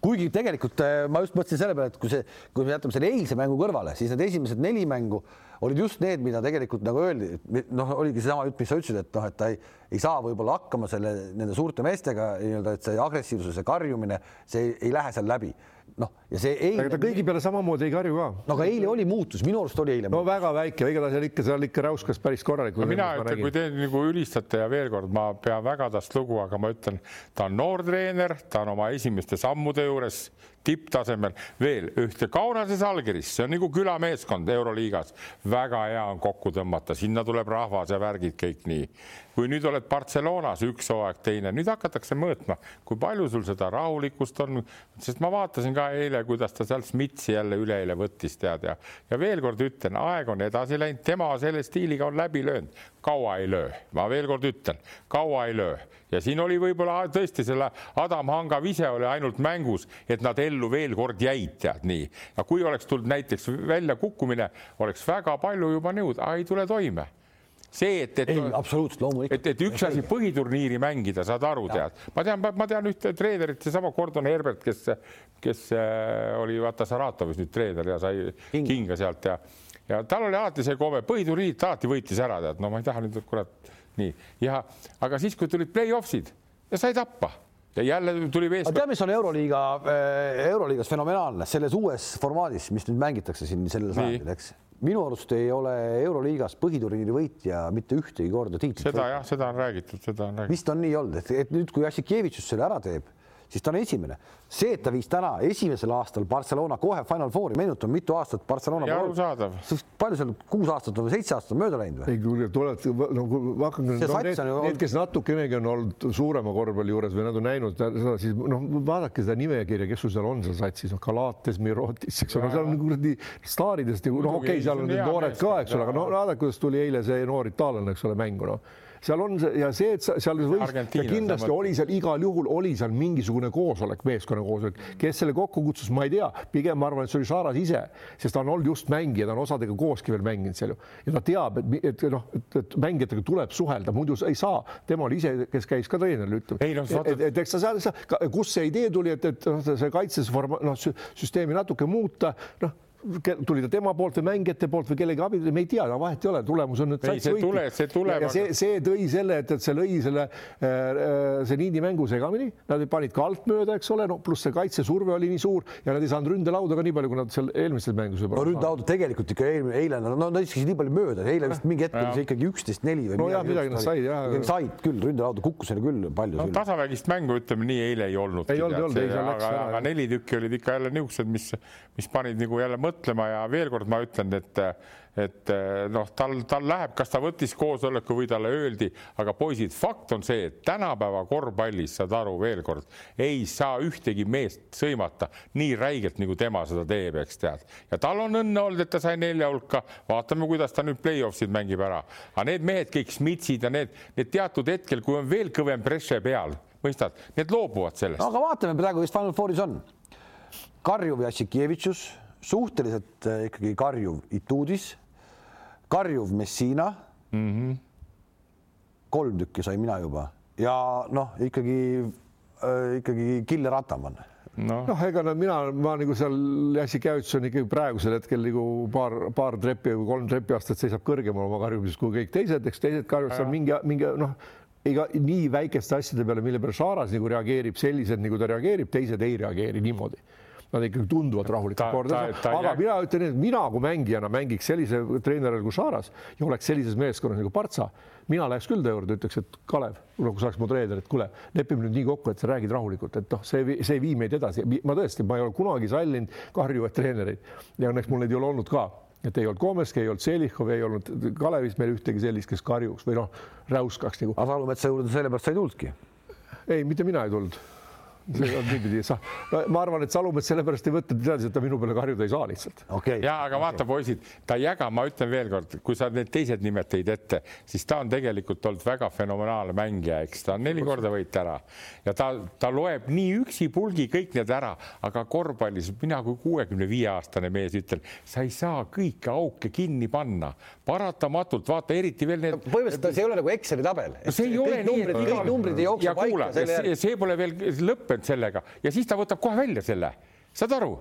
kuigi tegelikult äh, ma just mõtlesin selle peale, et kui see, kui me jätame selle eilse mängu kõrvale, siis need esimesed neli mängu olid just need, mida tegelikult nagu öeldi, noh, oligi seesama jutt, mis sa ütlesid, et noh, et ta ei, ei saa võib-olla hakkama selle nende suurte meestega nii-öelda, et see agressiivsuse karjumine, see ei, ei lähe seal läbi noh, ja see eile. aga ta kõigi peale samamoodi ei karju ka. no aga eile oli muutus, minu arust oli eile. no väga väike, igatahes seal ikka, seal ikka räuskas päris korralikult. No, mina ütlen, kui te nagu ülistate ja veel kord, ma pean väga tast lugu, aga ma ütlen, ta on noor treener, ta on oma esimeste sammude juures tipptasemel veel ühte Kaunases allkirjas, see on nagu külameeskond Euroliigas, väga hea on kokku tõmmata, sinna tuleb rahvas ja värgid kõik nii. kui nüüd oled Barcelonas üks hooaeg, teine, nüüd hakatakse mõõtma, kui palju sul seda rahulikkust on, sest ma vaatasin ka eile, kuidas ta seal Smitsi jälle üleeile võttis, tead ja, ja veel kord ütlen, aeg on edasi läinud, tema selle stiiliga on läbi löönud, kaua ei löö, ma veel kord ütlen, kaua ei löö ja siin oli võib-olla tõesti selle Adam Hanga vise oli ainult mängus, et nad ellu veel kord jäid, tead nii. ja kui oleks tulnud näiteks väljakukkumine, oleks väga palju juba nõud, ei tule toime see, et, et. ei, absoluutselt loomulikult. et, et üks asi põhiturniiri mängida, saad aru, tead, ma tean, ma tean ühte treenerit, seesama Gordon Herbert, kes, kes äh, oli vaata Saratovis nüüd treener ja sai King. kinga sealt ja, ja tal oli alati see komme, põhiturniirid ta alati võitis ära, tead, no ma ei taha nüüd kurat nii ja, aga siis, kui tulid play-off'id ja sai tappa ja jälle tuli meeskond. tead, mis on Euroliiga, äh, Euroliigas fenomenaalne selles uues formaadis, mis nüüd mängitakse siin sellel sajandil, eks minu arust ei ole Euroliigas põhiturniiri võitja mitte ühtegi korda tiitlit. seda võitnud. jah, seda on räägitud, seda on räägitud. vist on nii olnud, et, et nüüd, kui Jassikevitšus selle ära teeb siis ta on esimene. see, et ta viis täna esimesel aastal Barcelona kohe Final Fouri, meenutan, mitu aastat Barcelona. arusaadav. palju seal kuus aastat või seitse aastat on mööda läinud või? ei, kuulge, tulete, no hakake nüüd, no, need, need, kes natukenegi on olnud suurema korvpalli juures või nad on näinud seda, siis noh, vaadake seda nimekirja, kes sul seal on seal satsis, noh, Kalates, Mirotis, eks ole, seal on kuradi staaridest, noh, okei okay,, seal on need noored ka, eks ole, aga no vaadake, kuidas tuli eile see noor itaallane, eks ole, mängu, noh seal on see ja see, et seal võis ja kindlasti oli seal igal juhul oli seal mingisugune koosolek, meeskonna koosolek, kes selle kokku kutsus, ma ei tea, pigem ma arvan, et see oli Saras ise, sest ta on olnud just mängija, ta on osadega kooski veel mänginud seal ju. Ja ta teab, et, et noh, et, mängijatega tuleb suhelda, muidu ei saa, tema oli ise, kes käis ka treeneril, ütleb, no, et, et, eks ta seal, kust see idee tuli, et, et noh, see kaitses noh, süsteemi natuke muuta, noh tuli ta tema poolt või mängijate poolt või kellegi abil, me ei tea, vahet ei ole, tulemus on nüüd. see tuleb, see tuleb. ja see, see tõi selle, et, et see lõi selle äh, äh seniidi mängu segamini, nad panid ka altmööda, eks ole, no pluss see kaitsesurve oli nii suur ja nad ei saanud ründelauda ka nii palju, kui nad seal eelmistes mängus võib-olla. no ründelauda tegelikult ikka eelmine, eile, no nad istusid nii palju mööda, eile vist mingi hetk oli see ikkagi üksteist, neli või. no jah, midagi nad said jah. said küll, ründelauda kukkus neil küll palju no,. tasavägist mängu, ütleme nii, eile ei olnud. ei olnud, ei olnud, ei seal läks aga neli tükki olid ikka jälle niisugused, mis, mis panid nagu jälle mõtlema mõtlema ja veel kord ma ütlen, et et noh, tal, tal läheb, kas ta võttis koosoleku või talle öeldi, aga poisid, fakt on see, et tänapäeva korvpallis, saad aru, veel kord, ei saa ühtegi meest sõimata nii räigelt, nagu tema seda teeb, eks tead. ja tal on õnne olnud, et ta sai nelja hulka, vaatame, kuidas ta nüüd play-off'id mängib ära. aga need mehed, kõik Smitsid ja need, need teatud hetkel, kui on veel kõvem presse peal, mõistad, need loobuvad sellest. aga vaatame praegu, kes Final Fouris on. karjuv Jassikevitšus, suhteliselt äh, ikkagi karjuv Ituudis karjuv Messina. Mm. -hmm. kolm tükki sain mina juba. Ja noh, ikkagi äh, ikkagi Killer Ataman. Noh. No,, ega no mina, ma nagu seal Jassi Käüts on ikkagi praegusel hetkel nagu paar, paar treppi või kolm trepi aastat seisab kõrgemal oma karjumises kui kõik teised, eks teised karjuvad seal mingi, mingi noh, ega nii väikeste asjade peale, mille peale Šaras nagu reageerib selliselt, nagu ta reageerib, teised ei reageeri niimoodi nad ikkagi tunduvad rahulikult kordas, aga mina ütlen, et mina kui mängijana mängiks sellise treeneril kui Šaras ja oleks sellises meeskonnas nagu Partsa, mina läheks küll ta juurde, ütleks, et Kalev, kui sa oleks mu treener, et kuule, lepime nüüd nii kokku, et sa räägid rahulikult, et noh, see, see ei vii meid edasi. ma tõesti, ma ei ole kunagi sallinud karjuvaid treenereid ja õnneks mul neid ei ole olnud ka et ei olnud Komeski, ei olnud Selihov, ei olnud Kalevis meil ühtegi sellist, kes karjuks või noh, räuskaks nagu. aga Salumetsa juurde sellepärast sa ei tulnudki? ei, mitte mina ei tulnud see on niipidi, sa, ma arvan, et Salumets sellepärast ei võtnud, teadis, et ta minu peale karjuda ei saa lihtsalt okay.. ja aga vaata, poisid, ta ei jaga, ma ütlen veelkord, kui sa need teised nimed tõid ette, siis ta on tegelikult olnud väga fenomenaalne mängija, eks ta on neli korda võit ära ja ta, ta loeb nii üksipulgi kõik need ära, aga korvpallis mina kui kuuekümne viie aastane mees ütlen, sa ei saa kõiki auke kinni panna, paratamatult vaata eriti veel need. põhimõtteliselt see ei ole nagu Exceli tabel. see ei ole nii, et kõik numbrid ei jookse paika. See, see pole veel lõppenud lõppenud sellega. Ja siis ta võtab kohe välja selle, saad aru?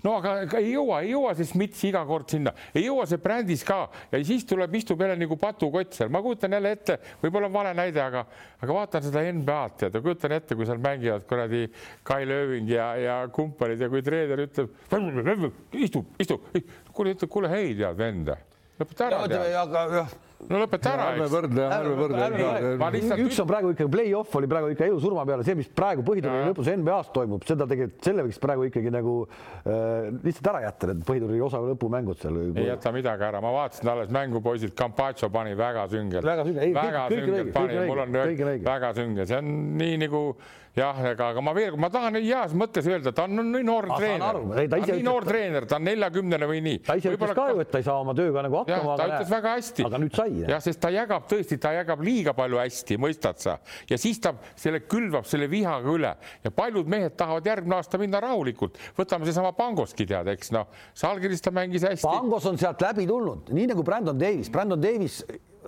no aga, ei jõua, ei jõua see Smits iga kord sinna, ei jõua see brändis ka. Ja siis tuleb, istub jälle nagu patukott seal, ma kujutan jälle ette, võib-olla vale näide, aga, aga vaatan seda NBA-d ja kujutan ette, kui seal mängivad kuradi Kai Lööving ja, ja kumpanid ja kui treener ütleb, istub, istub, kuule, ütleb, kuule, hei, tead vend, lõpeta ära. aga jah no lõpeta ära. ärme võrdle, ärme võrdle. üks on praegu ikka play-off oli praegu ikka elu-surma peale, see, mis praegu põhiturniiri lõpus NBA-s toimub, seda tegelikult, selle võiks praegu ikkagi nagu äh, lihtsalt ära jätta, need põhiturniiri osa lõpumängud seal. ei jäta midagi ära, ma vaatasin alles mängu, poisid, Campaccio pani väga süngelt. väga süngelt, väga süngelt pani, mul on väga sünge, see on nii nagu jah, ega, aga ma veel, ma tahan heas mõttes öelda, ta on nii noor treener, ta on nii noor treener, ta on neljakümnene või nii. ta ise ütles ka ju, et ta ei saa oma tööga nagu hakkama. ta ütles väga hästi. aga nüüd sai. jah, sest ta jagab tõesti, ta jagab liiga palju hästi, mõistad sa, ja siis ta selle külvab selle vihaga üle ja paljud mehed tahavad järgmine aasta minna rahulikult. võtame seesama Pangoski tead, eks noh, Salgiris ta mängis hästi. Pangos on sealt läbi tulnud, nii nagu Brandon Davis, Brandon Davis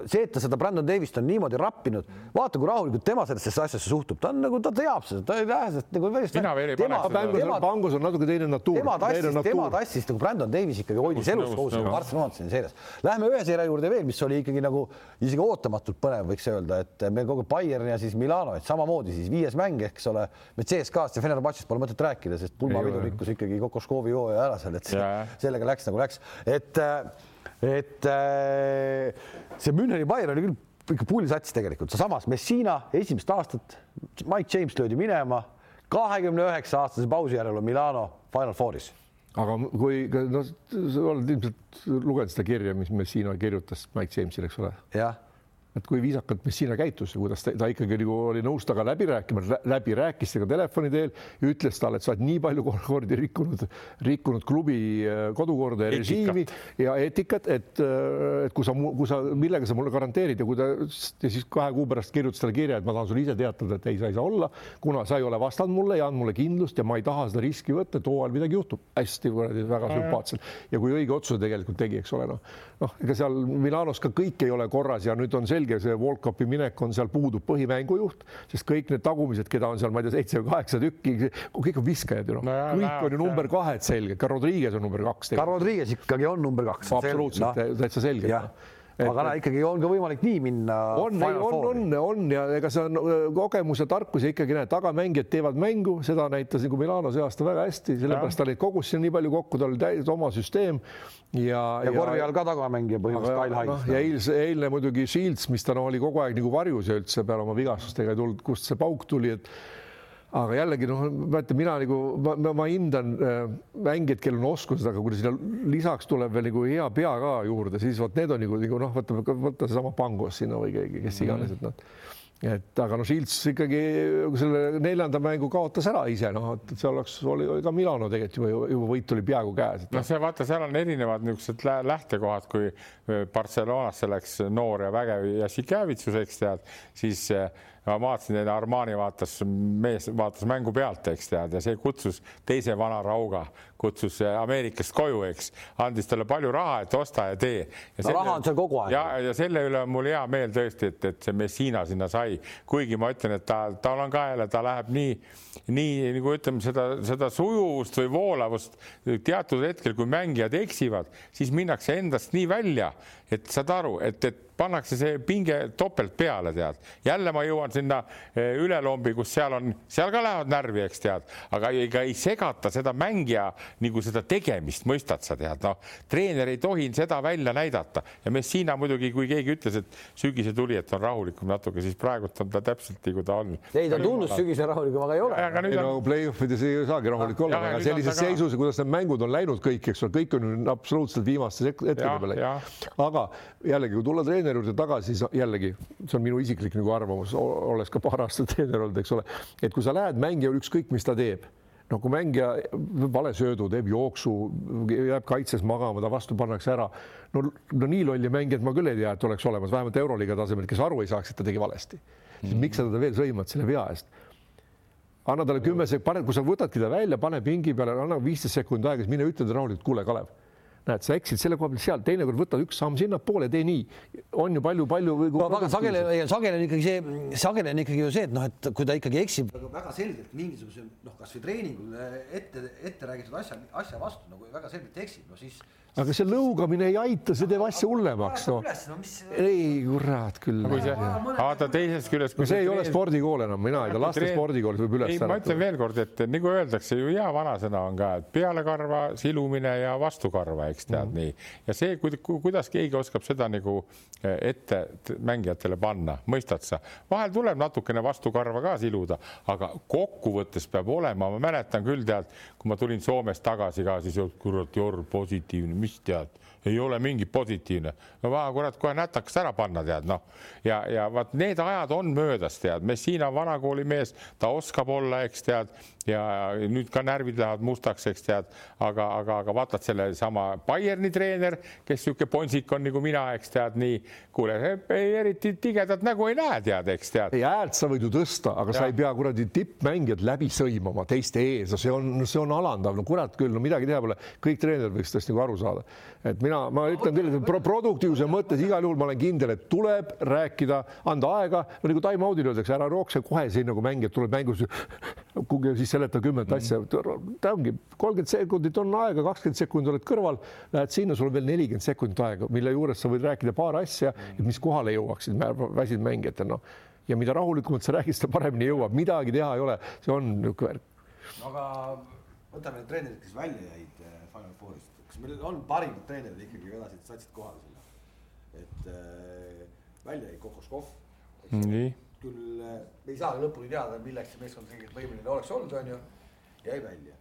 see, et ta seda Brandon Davist on niimoodi rappinud, vaata, kui rahulikult tema sellesse asjasse suhtub, ta on nagu, ta teab seda, ta ei lähe sellest nagu väljast. mina veel ei pane seda. Pangus on natuke teine natuur. tema tassis, tema tassis nagu Brandon Davis ikkagi hoidis elus koos nagu Arsenal Johansoni seires. Lähme ühe seire juurde veel, mis oli ikkagi nagu isegi ootamatult põnev, võiks öelda, et me kogu Bayern ja siis Milano, et samamoodi siis viies mäng, eks ole, me CSKA-st ja Fenerbahce'st pole mõtet rääkida, sest pulmapidu rikkus ikkagi Kokoškovi hooaja ära seal, et sellega läks nagu läks, et äh, et äh, see Müncheni Bayern oli küll ikka pullisats tegelikult, seesamas Messina esimest aastat, Mike James löödi minema, kahekümne üheksa aastase pausi järel on Milano Final Fouris. aga kui noh, sa oled ilmselt lugenud seda kirja, mis Messina kirjutas Mike Jamesile, eks ole? jah et kui viisakalt Messina käitus ja kuidas ta, ta ikkagi nagu oli nõus temaga läbi rääkima, läbi rääkis temaga telefoni teel ja ütles talle, et sa oled nii palju kordi rikkunud, rikkunud klubi äh, kodukorda ja režiimi ja eetikat, et, äh, et kui sa, kui sa, millega sa mulle garanteerid ja kui ta ja siis kahe kuu pärast kirjutas talle kirja, et ma tahan sulle ise teatada, et ei, sa ei saa olla, kuna sa ei ole vastanud mulle ja andnud mulle kindlust ja ma ei taha seda riski võtta, et hooajal midagi juhtub. hästi kuradi väga sümpaatselt ja kui õige otsuse tegelikult tegi, eks ole, noh, noh, ega seal Milanos ka kõik ei ole korras ja nüüd on selge selge, see World Cupi minek on seal puudub põhimängujuht, sest kõik need tagumised, keda on seal, ma ei tea, seitse või kaheksa tükki, kõik on viskajad ju noh no, kõik no, on ju number kahed selge, ka Rodriguez on number kaks. ka Rodriguez ikkagi on number kaks. absoluutselt no., täitsa selge aga näe, ikkagi on ka võimalik nii minna. on, on, on, on ja ega see on kogemus ja tarkus ja ikkagi näed, tagamängijad teevad mängu, seda näitas nagu Milano see aasta väga hästi, sellepärast ta neid kogus sinna nii palju kokku, tal oli täiesti oma süsteem ja. ja korvi all ka tagamängija põhimõtteliselt Kyle Hines. ja eilse, eilne muidugi Shields, mis ta no, oli kogu aeg nagu varjus ja üldse peale oma vigastustega ei tulnud, kust see pauk tuli, et aga jällegi noh, vaata mina nagu ma, ma, ma hindan äh, mängijaid, kellel on oskused, aga kui sinna lisaks tuleb veel nagu hea pea ka juurde, siis vot need on nagu, nagu noh, võta, võta seesama Pangos sinna või keegi, kes iganes, et noh et aga noh, Šilts ikkagi selle neljanda mängu kaotas ära ise, noh, et see oleks, oli ka Milano tegelikult juba, juba võit oli peaaegu käes. noh, see vaata, seal on erinevad niisugused lähtekohad, kui äh, Barcelonasse läks noor ja vägev Jassikevitsus, eks tead, siis äh, ma vaatasin, et Armani vaatas, mees vaatas mängu pealt, eks tead, ja see kutsus teise vana rauga, kutsus Ameerikast koju, eks, andis talle palju raha, et osta ja tee. no selle, raha on seal kogu aeg. ja, ja selle üle on mul hea meel tõesti, et, et see Messina sinna sai, kuigi ma ütlen, et ta, tal on ka jälle, ta läheb nii, nii nagu ütleme, seda, seda sujuvust või voolavust teatud hetkel, kui mängijad eksivad, siis minnakse endast nii välja, et saad aru, et, et pannakse see pinge topelt peale, tead. jälle ma jõuan sinna eh, ülelombi, kus seal on, seal ka lähevad närvi, eks tead, aga ega ei segata seda mängija nagu seda tegemist, mõistad sa tead, noh, treener ei tohi seda välja näidata ja Messina muidugi, kui keegi ütles, et sügisel tuli, et on rahulikum natuke, siis praegult on ta täpselt kui ta on. ei, ta tundus sügisel rahulikum, aga ei ole. aga nüüd on... no play-off'ides ei saagi rahulik olla, aga sellises ka... seisus, kuidas need mängud on läinud kõik, eks ole, kõik on absoluutselt viimastes hetkedel peale. aga jällegi, kui tulla treeneri juurde tagasi, siis jällegi see on minu isiklik nagu arvamus, olles ka paar aastat treener olnud, eks ole, et kui sa lähed mängija, ükskõik mis ta teeb no kui mängija vale söödu teeb jooksu, jääb kaitses magama, ta vastu pannakse ära. no, no nii lolli mängijat ma küll ei tea, et oleks olemas, vähemalt Euroliiga tasemel, kes aru ei saaks, et ta tegi valesti mm. -hmm. miks sa teda veel sõimad selle vea eest? anna talle kümme sekundit, kui sa võtadki ta välja, pane pingi peale, anna viisteist sekundit aega, siis mine ütle talle rahulikult, kuule, Kalev näed, sa eksid selle koha peal seal, teinekord võta üks samm sinnapoole, tee nii. on ju palju-palju. no väga sageli, sageli on ikkagi see, sageli on ikkagi ju see, et noh, et kui ta ikkagi eksib väga selgelt mingisuguse noh, kasvõi treeningul ette, ette räägitud asja, asja vastu nagu väga selgelt eksib, no siis aga see lõugamine ei aita, see teeb asja hullemaks, noh. ei, kurat küll. vaata teisest küljest. no see ei ole spordikool enam, mina ei tea, laste spordikoolis võib üles äratada. ma ütlen veelkord, et nagu öeldakse ju hea vanasõna on ka, et pealekarva silumine ja vastukarva, eks tead mm -hmm. nii. ja see, kuidas keegi oskab seda nagu eh, ette mängijatele panna, mõistad sa? vahel tuleb natukene vastukarva ka siluda, aga kokkuvõttes peab olema, ma mäletan küll tead, kui ma tulin Soomest tagasi ka, siis kurat, Jorn positiivne mis tead, ei ole mingi positiivne. no vaja kurat kohe nätakas ära panna, tead noh. ja, ja vaat need ajad on möödas, tead, Messina on vanakooli mees, ta oskab olla, eks tead, ja nüüd ka närvid lähevad mustaks, eks tead, aga, aga, aga vaatad sellesama Bayerni treener, kes niisugune ponsik on nagu mina, eks tead, nii. Kuule, eriti tigedat nägu ei näe, tead, eks tead. ei häält sa võid ju tõsta, aga ja. sa ei pea kuradi tippmängijad läbi sõimama teiste ees, see on, see on alandav, no kurat küll, no midagi teha pole, kõik treenerid võiks tõesti nagu aru saada. et mina, ma ütlen küll, et pro produktiivsuse mõttes igal juhul ma olen kindel, et tuleb rääkida, anda aega, no nagu time-out'il öeldakse, ära rookse kohe siin nagu mängijad tuleb mängus siis seleta kümmet mm. asja, ta ongi kolmkümmend sekundit on aega, kakskümmend sekundit oled kõrval, lähed sinna, sul on veel nelikümmend sekundit aega, mille juures sa võid rääkida paar asja, et mis kohale jõuaksid väsinud mängijatel, noh. ja mida rahulikumalt sa räägid, seda paremini jõuab, midagi teha ei ole, see on niisugune värk. aga võtame need treenerid, kes välja jäid eh, Final Fourist, kas meil on parimad treenerid ikkagi vedasid satsid kohale sinna, et äh, välja jäi Kokoškov. nii küll me ei saa lõpuni teada, milleks see meeskond tegelikult võimeline oleks olnud, on ju, jäi välja.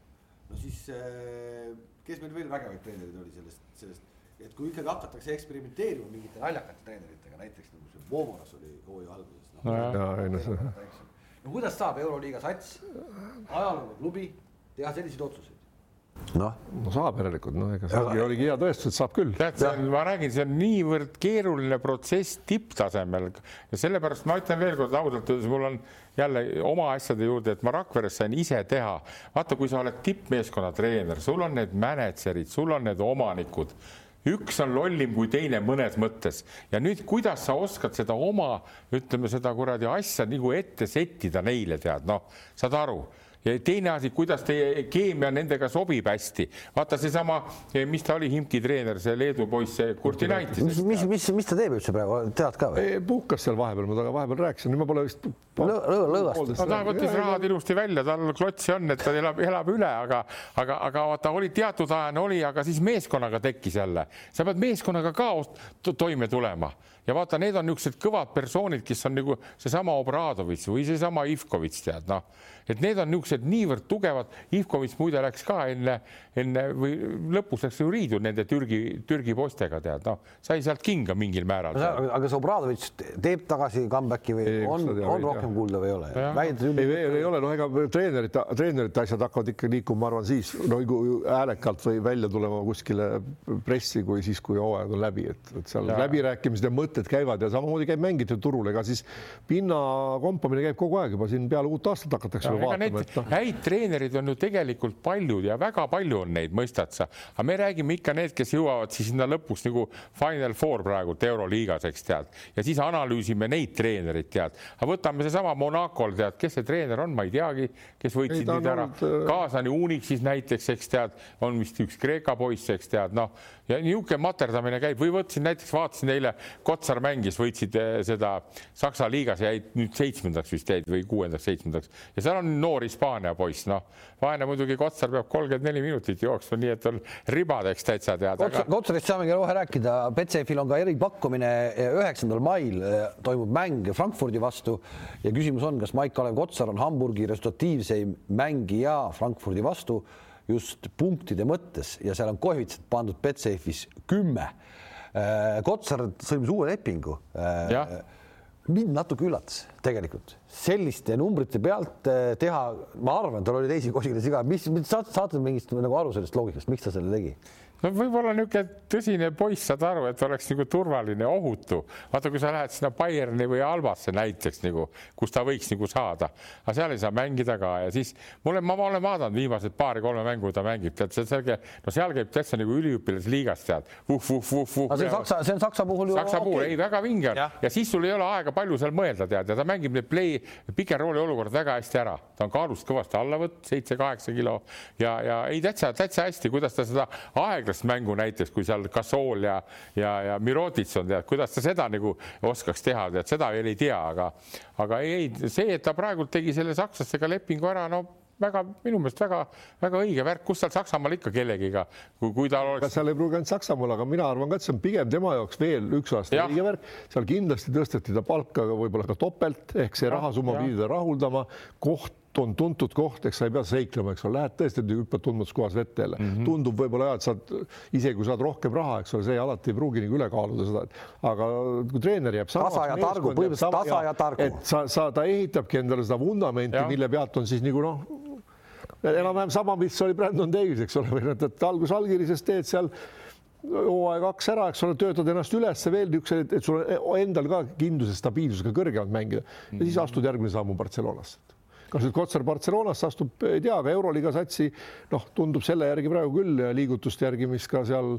no siis äh, kes meil veel vägevaid treenereid oli sellest, sellest, et kui ikkagi hakatakse eksperimenteerima mingite naljakate treeneritega, näiteks nagu see Vomoras oli hooaja alguses no,. No, no kuidas saab Euroliiga sats, ajalooline klubi teha selliseid otsuseid? Noh, no saab järelikult, noh, ega see oligi hea tõestus, et saab küll. tead, ma räägin, see on niivõrd keeruline protsess tipptasemel. Ja sellepärast ma ütlen veelkord ausalt öeldes, mul on jälle oma asjade juurde, et ma Rakveres sain ise teha. vaata, kui sa oled tippmeeskonna treener, sul on need mänedžerid, sul on need omanikud. Üks on lollim kui teine mõnes mõttes. Ja nüüd, kuidas sa oskad seda oma, ütleme seda kuradi asja nagu ette sättida neile tead, noh, saad aru ja teine asi, kuidas teie keemia nendega sobib hästi. vaata seesama, mis ta oli, Himki treener, see Leedu poiss, see Kurtinaitis. mis, mis, mis, mis ta teeb üldse praegu, tead ka või? puhkas seal vahepeal, ma temaga vahepeal rääkisin, nüüd ma pole vist. lõõgast. no ta võttis rahad ilusti välja, tal klotsi on, et ta elab, elab üle, aga, aga, aga vaata, oli teatud ajani oli, aga siis meeskonnaga tekkis jälle, sa pead meeskonnaga ka toime tulema ja vaata, need on niisugused kõvad persoonid, kes on nagu seesama Obradovitš või seesama Ivkovitš, tead noh, et need on niisugused niivõrd tugevad. Ivkovitš muide läks ka enne, enne või lõpus läks ju riidu nende Türgi, Türgi poistega, tead noh, sai sealt kinga mingil määral. aga kas Obradovitš teeb tagasi comeback'i või ei, on, on rohkem kuulda või ei ole? ei, ei, ei ole, no ega treenerite, treenerite asjad hakkavad ikka liikuma, ma arvan, siis no häälekalt või välja tulema kuskile pressi, kui siis, kui hooajad on läbi, et, et seal ja. läbirääkimised ja mõtted käivad ja samamoodi käib mängijate turul, ega siis pinna kompamine käib kogu aeg juba siin peale uut aastat hakatakse ja, vaatama. No. häid treenereid on ju tegelikult palju ja väga palju on neid, mõistad sa, aga me räägime ikka need, kes jõuavad siis sinna lõpuks nagu Final Four praegult Euroliigas, eks tead, ja siis analüüsime neid treenereid, tead, aga võtame seesama Monacol, tead, kes see treener on, ma ei teagi, kes võitsid nüüd ära? olnud... Äh, kaasani Unixis näiteks, eks tead, on vist üks Kreeka poiss, eks tead, noh ja niisugune materdamine käib. Või võtsin näiteks, vaatasin eile, Kotsar mängis, võitsid eh, seda Saksa liigas, jäid nüüd seitsmendaks vist jäid või kuuendaks, seitsmendaks. Ja seal on noor Hispaania poiss, noh, vaene muidugi Kotsar peab kolmkümmend neli minutit jooksma, nii et on ribadeks täitsa tead aga.... Kotsarist saamegi kohe rääkida, Betsafe'il on ka eripakkumine, üheksandal mail eh, toimub mäng Frankfurdi vastu ja küsimus on, kas Maik-Kalev Kotsar on Hamburgi resultatiivseim mängija Frankfurdi vastu just punktide mõttes ja seal on koefitsient pandud Betsafe'is kümme. Äh, Kotsar sõlmis uue lepingu. Äh, mind natuke üllatas tegelikult selliste numbrite pealt äh, teha, ma arvan, tal oli teisi kosilasi ka, mis, saate mingist nagu aru sellest loogikast, miks ta selle tegi? No võib-olla niisugune tõsine poiss, saad aru, et oleks nagu turvaline, ohutu. vaata, kui sa lähed sinna Bayerni või Albasse näiteks nagu, kus ta võiks nagu saada, aga seal ei saa mängida ka ja siis mulle, ma olen vaadanud viimased paari-kolme mängu ta mängib, tead, see, see, no seal käib täitsa nagu üliõpilasliigas, tead. see on Saksa, see on Saksa puhul ju. Saksa puhul okay. ei, väga vinge on ja. ja siis sul ei ole aega palju seal mõelda, tead, ja ta mängib need play, pick and roll'i olukorrad väga hästi ära, ta on kaalust kõvasti alla võtnud, seitse-kaheksa kilo ja, ja ei täitsa, täitsa hästi, kuidas ta seda aeglaselt aeglast mängu näiteks, kui seal Gasol ja, ja, ja Mirotic on, tead, kuidas ta seda nagu oskaks teha, tead, seda veel ei tea, aga, aga ei, see, et ta praegult tegi selle sakslastega lepingu ära, no väga minu meelest väga-väga õige värk, kus tal Saksamaal ikka kellegiga, kui, kui tal oleks. seal ei pruugi ainult Saksamaal, aga mina arvan ka, et see on pigem tema jaoks veel üks aasta õige värk. seal kindlasti tõsteti ta palka võib-olla ka topelt ehk see rahasumma pidi ta rahuldama. koht on tuntud koht, eks sa ei pea seiklema, eks ole, lähed tõesti, hüppad tundmatus kohas vette jälle mm. -hmm. tundub võib-olla jah, et saad isegi kui saad rohkem raha, eks ole, see alati ei pruugi nagu üle kaaluda seda, aga kui treener jääb tasa ja targu, põhimõtteliselt tasa ja targu. et sa, sa, ta ehitabki endale seda vundamenti, mille pealt on siis nagu noh, enam-vähem sama, mis oli Brandon Davis, eks ole, või et, et algus allkirjasest teed seal hooaeg kaks ära, eks ole, töötad ennast üles veel niisuguse, et sul endal ka kindluse, stabiilsusega kõrgemalt mängida ja siis astud järgmine sammu Barcelonasse kas nüüd Kotsar Barcelonasse astub, ei tea, aga Euroliiga satsi noh, tundub selle järgi praegu küll liigutuste järgi, mis ka seal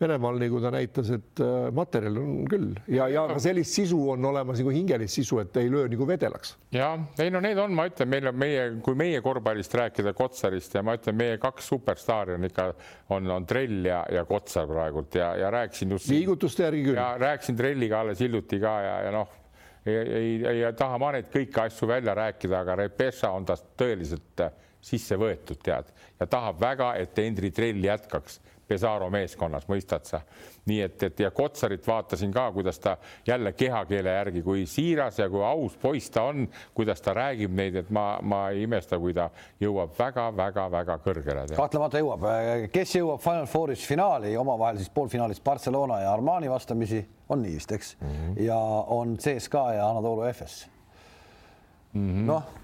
Venemaal, nagu ta näitas, et äh, materjal on küll ja, ja ka sellist sisu on olemas nagu hingelist sisu, et ei löö nagu vedelaks. ja ei no need on, ma ütlen, meil on meie, kui meie korvpallist rääkida Kotsarist ja ma ütlen, meie kaks superstaari on ikka, on, on Trell ja, ja Kotsar praegult ja, ja rääkisin just. liigutuste järgi küll. ja rääkisin Trelliga alles hiljuti ka ja, ja noh ei, ei, ei taha ma neid kõiki asju välja rääkida, aga Repesa on tast tõeliselt sisse võetud, tead, ja tahab väga, et Endri Trell jätkaks Pesaro meeskonnas, mõistad sa? nii et, et ja Kotsarit vaatasin ka, kuidas ta jälle kehakeele järgi, kui siiras ja kui aus poiss ta on, kuidas ta räägib neid, et ma, ma ei imesta, kui ta jõuab väga-väga-väga kõrgele. kahtlemata jõuab, kes jõuab Final Fouris finaali, omavahel siis poolfinaalis Barcelona ja Armani vastamisi, on nii vist, eks mm, -hmm. ja on CSKA ja Anadolu Efes mm -hmm.. noh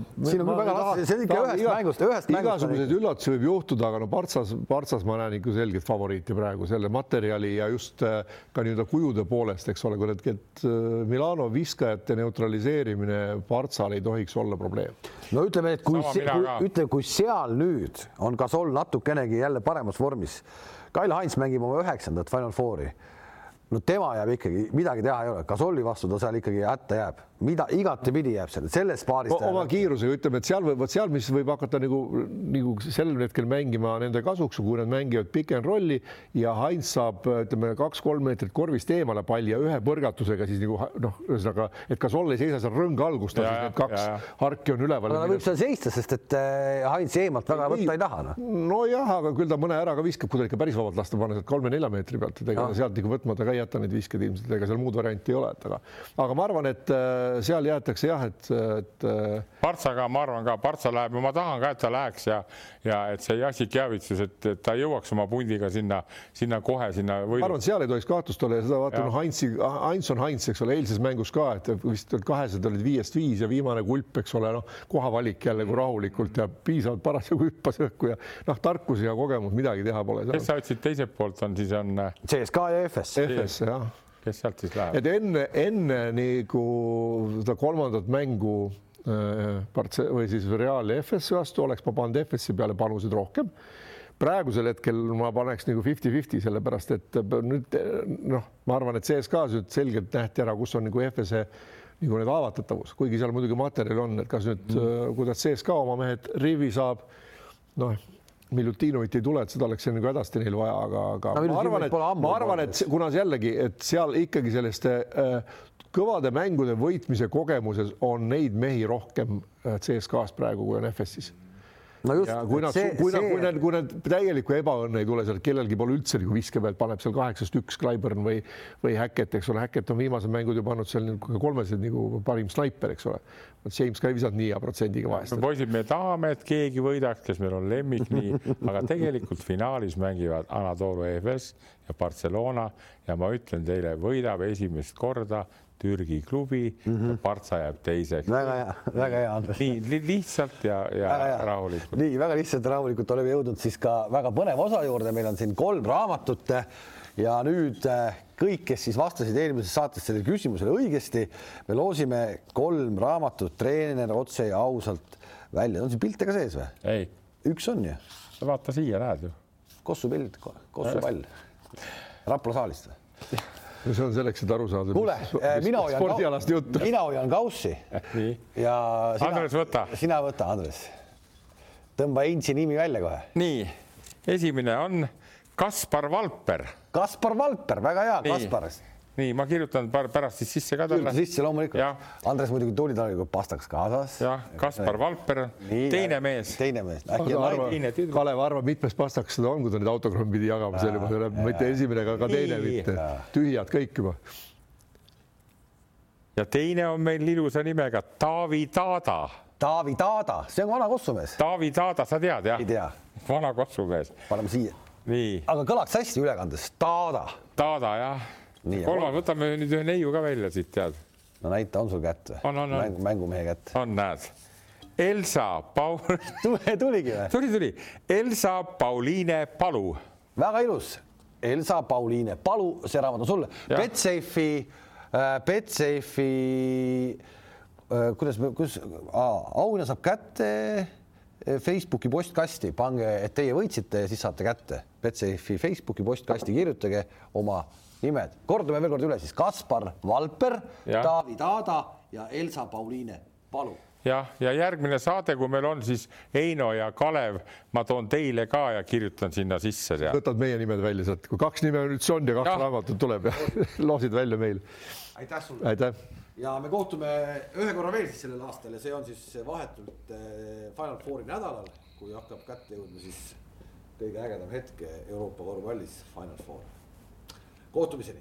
no siin on küll väga raske, see on ikka ühest iga, mängust, ühest mängust. igasuguseid üllatusi võib juhtuda, aga no Partsas, Partsas ma näen ikka selget favoriiti praegu selle materjali ja just äh, ka nii-öelda kujude poolest, eks ole, kui need, et äh, Milano viskajate neutraliseerimine Partsal ei tohiks olla probleem. no ütleme, et kui, kui ütleme, kui seal nüüd on Gasol natukenegi jälle paremas vormis, Kail Heinz mängib oma üheksandat Final Fouri. No tema jääb ikkagi, midagi teha ei ole, Gasoli vastu ta seal ikkagi hätta jääb mida igatepidi jääb seal, selles paaris. oma kiirusega ütleme, et seal võib, seal, mis võib hakata nagu, nagu sellel hetkel mängima nende kasuks, kui nad mängivad pick and rolli ja Heinz saab, ütleme kaks-kolm meetrit korvist eemale palli ja ühe põrgatusega siis nagu noh, ühesõnaga, et kas Oll ei seisa seal rõnga ja, siis need kaks ja, ja. harki on üleval. ta võib seal seista, sest et äh, Heinz eemalt väga ei, võtta ei taha no.. nojah, aga küll ta mõne ära ka viskab, kui ta ikka päris vabalt lasta panna sealt kolme-nelja meetri pealt, et ega ta sealt ikka võtma ta ka ei jäta neid viskeid ilmselt, ega seal muud varianti ei ole, et aga, aga ma arvan, et äh, seal jäetakse jah, et, et. Äh, Partsaga ma arvan ka, Partsa läheb ja ma tahan ka, et ta läheks ja, ja et see Jassik Javitsus, et ta jõuaks oma pundiga sinna, sinna kohe sinna. ma arvan, et seal ei tohiks kahtlust olla ja seda vaata noh, Heinzi, Heinz on Heinz, eks ole, eilses mängus ka, et vist kahesed olid viiest viis ja viimane kulp, eks ole, noh, kohavalik jälle kui rahulikult ja piisavalt parasjagu hüppas õhku ja noh, tarkus ja kogemus, midagi teha pole. kes sa ütlesid teiselt poolt on, siis on? Äh, CSKA ja FS. FS jah kes sealt siis läheb? et enne, enne nagu seda kolmandat mängu äh, partse- või siis Real ja FS-i vastu oleks ma pannud FS-i peale panuseid rohkem. praegusel hetkel ma paneks nagu fifty-fifty, sellepärast et nüüd noh, ma arvan, et CSKA-s nüüd selgelt nähti ära, kus on nagu FS-e nagu need haavatavus, kuigi seal muidugi materjali on, et kas nüüd mm., kuidas CSKA oma mehed rivi saab, noh Milutinovit ei tule, et seda oleks nagu hädasti neil vaja, aga, aga no, ma arvan, et ma arvan, et kuna jällegi, et seal ikkagi selliste äh, kõvade mängude võitmise kogemuses on neid mehi rohkem äh, CSKA-s praegu, kui on FS-is no just, ja kui nad, kui nad, kui nad, kui nad täielikku ebaõnne ei tule sealt, kellelgi pole üldse nagu viske pealt, paneb seal kaheksast üks Clyburn või, või Hackett, eks ole, Hackett on viimased mängud ju pannud seal kolmesed nagu parim snaiper, eks ole. James ka ei visanud nii hea protsendiga vahest. poisid, me tahame, et keegi võidaks, kes meil on lemmik nii, aga tegelikult finaalis mängivad Anatolu EFS ja Barcelona ja ma ütlen teile, võidab esimest korda Türgi klubi mm, -hmm. Partsa jääb teiseks. väga hea, väga hea, Andres. nii lihtsalt ja, ja rahulikult. nii väga lihtsalt ja rahulikult oleme jõudnud siis ka väga põneva osa juurde, meil on siin kolm raamatut ja nüüd äh, kõik, kes siis vastasid eelmises saates sellele küsimusele õigesti, me loosime kolm raamatut treener otse ja ausalt välja, on siin pilte ka sees või? ei. üks on ju. vaata siia, näed ju. Kossu pilt, Kossu pall. Rapla saalist või? No see on selleks, et aru saada. kuule, äh, mina hoian spordialast juttu. mina hoian kaussi. ja sina, Andres, võta. sina võta, Andres. tõmba Heinzi nimi välja kohe. nii, esimene on Kaspar Valper. Kaspar Valper, väga hea, Kaspar nii ma kirjutan pärast siis sisse ka talle. sisse loomulikult. Andres muidugi tuli talle pastaks kaasas. jah, Kaspar Valper, teine mees. teine mees. Kalev, arva, mitmes pastaks seda on, kui ta neid autogrammi pidi jagama, see juba tuleb mitte esimene, aga ka teine mitte. tühjad kõik juba. ja teine on meil ilusa nimega Taavi Taada. Taavi Taada, see on vana kossumees. Taavi Taada, sa tead jah? ei tea. vana kossumees. paneme siia. nii. aga kõlaks hästi ülekandes, Taada. Taada jah kolmas, võtame nüüd ühe neiu ka välja siit, tead. no näita, on sul kätt või? Mäng, mängumehe kätt. on, näed. Elsa Paul tuligi või? tuli, tuli. Elsa Pauliine Palu. väga ilus. Elsa Pauliine Palu, see raamat on sulle. Betsafe'i äh,, Betsafe'i äh,, kuidas, kuidas, auhinna saab kätte äh, Facebooki postkasti, pange, et teie võitsite ja siis saate kätte. Betsafe'i Facebooki postkasti kirjutage oma nimed, kordame veel kord üle siis Kaspar Valper, Taavi Taada ja Elsa Pauliine Palu jah, ja järgmine saade, kui meil on, siis Heino ja Kalev, ma toon teile ka ja kirjutan sinna sisse. võtad meie nimed välja sealt, kui kaks nime nüüd on ja kaks ja. raamatut tuleb ja loosid välja meil. aitäh sulle. aitäh. ja me kohtume ühe korra veel siis sellel aastal ja see on siis vahetult eh, Final Fouri nädalal, kui hakkab kätte jõudma siis kõige ägedam hetk Euroopa korvpallis, Final Four kohtumiseni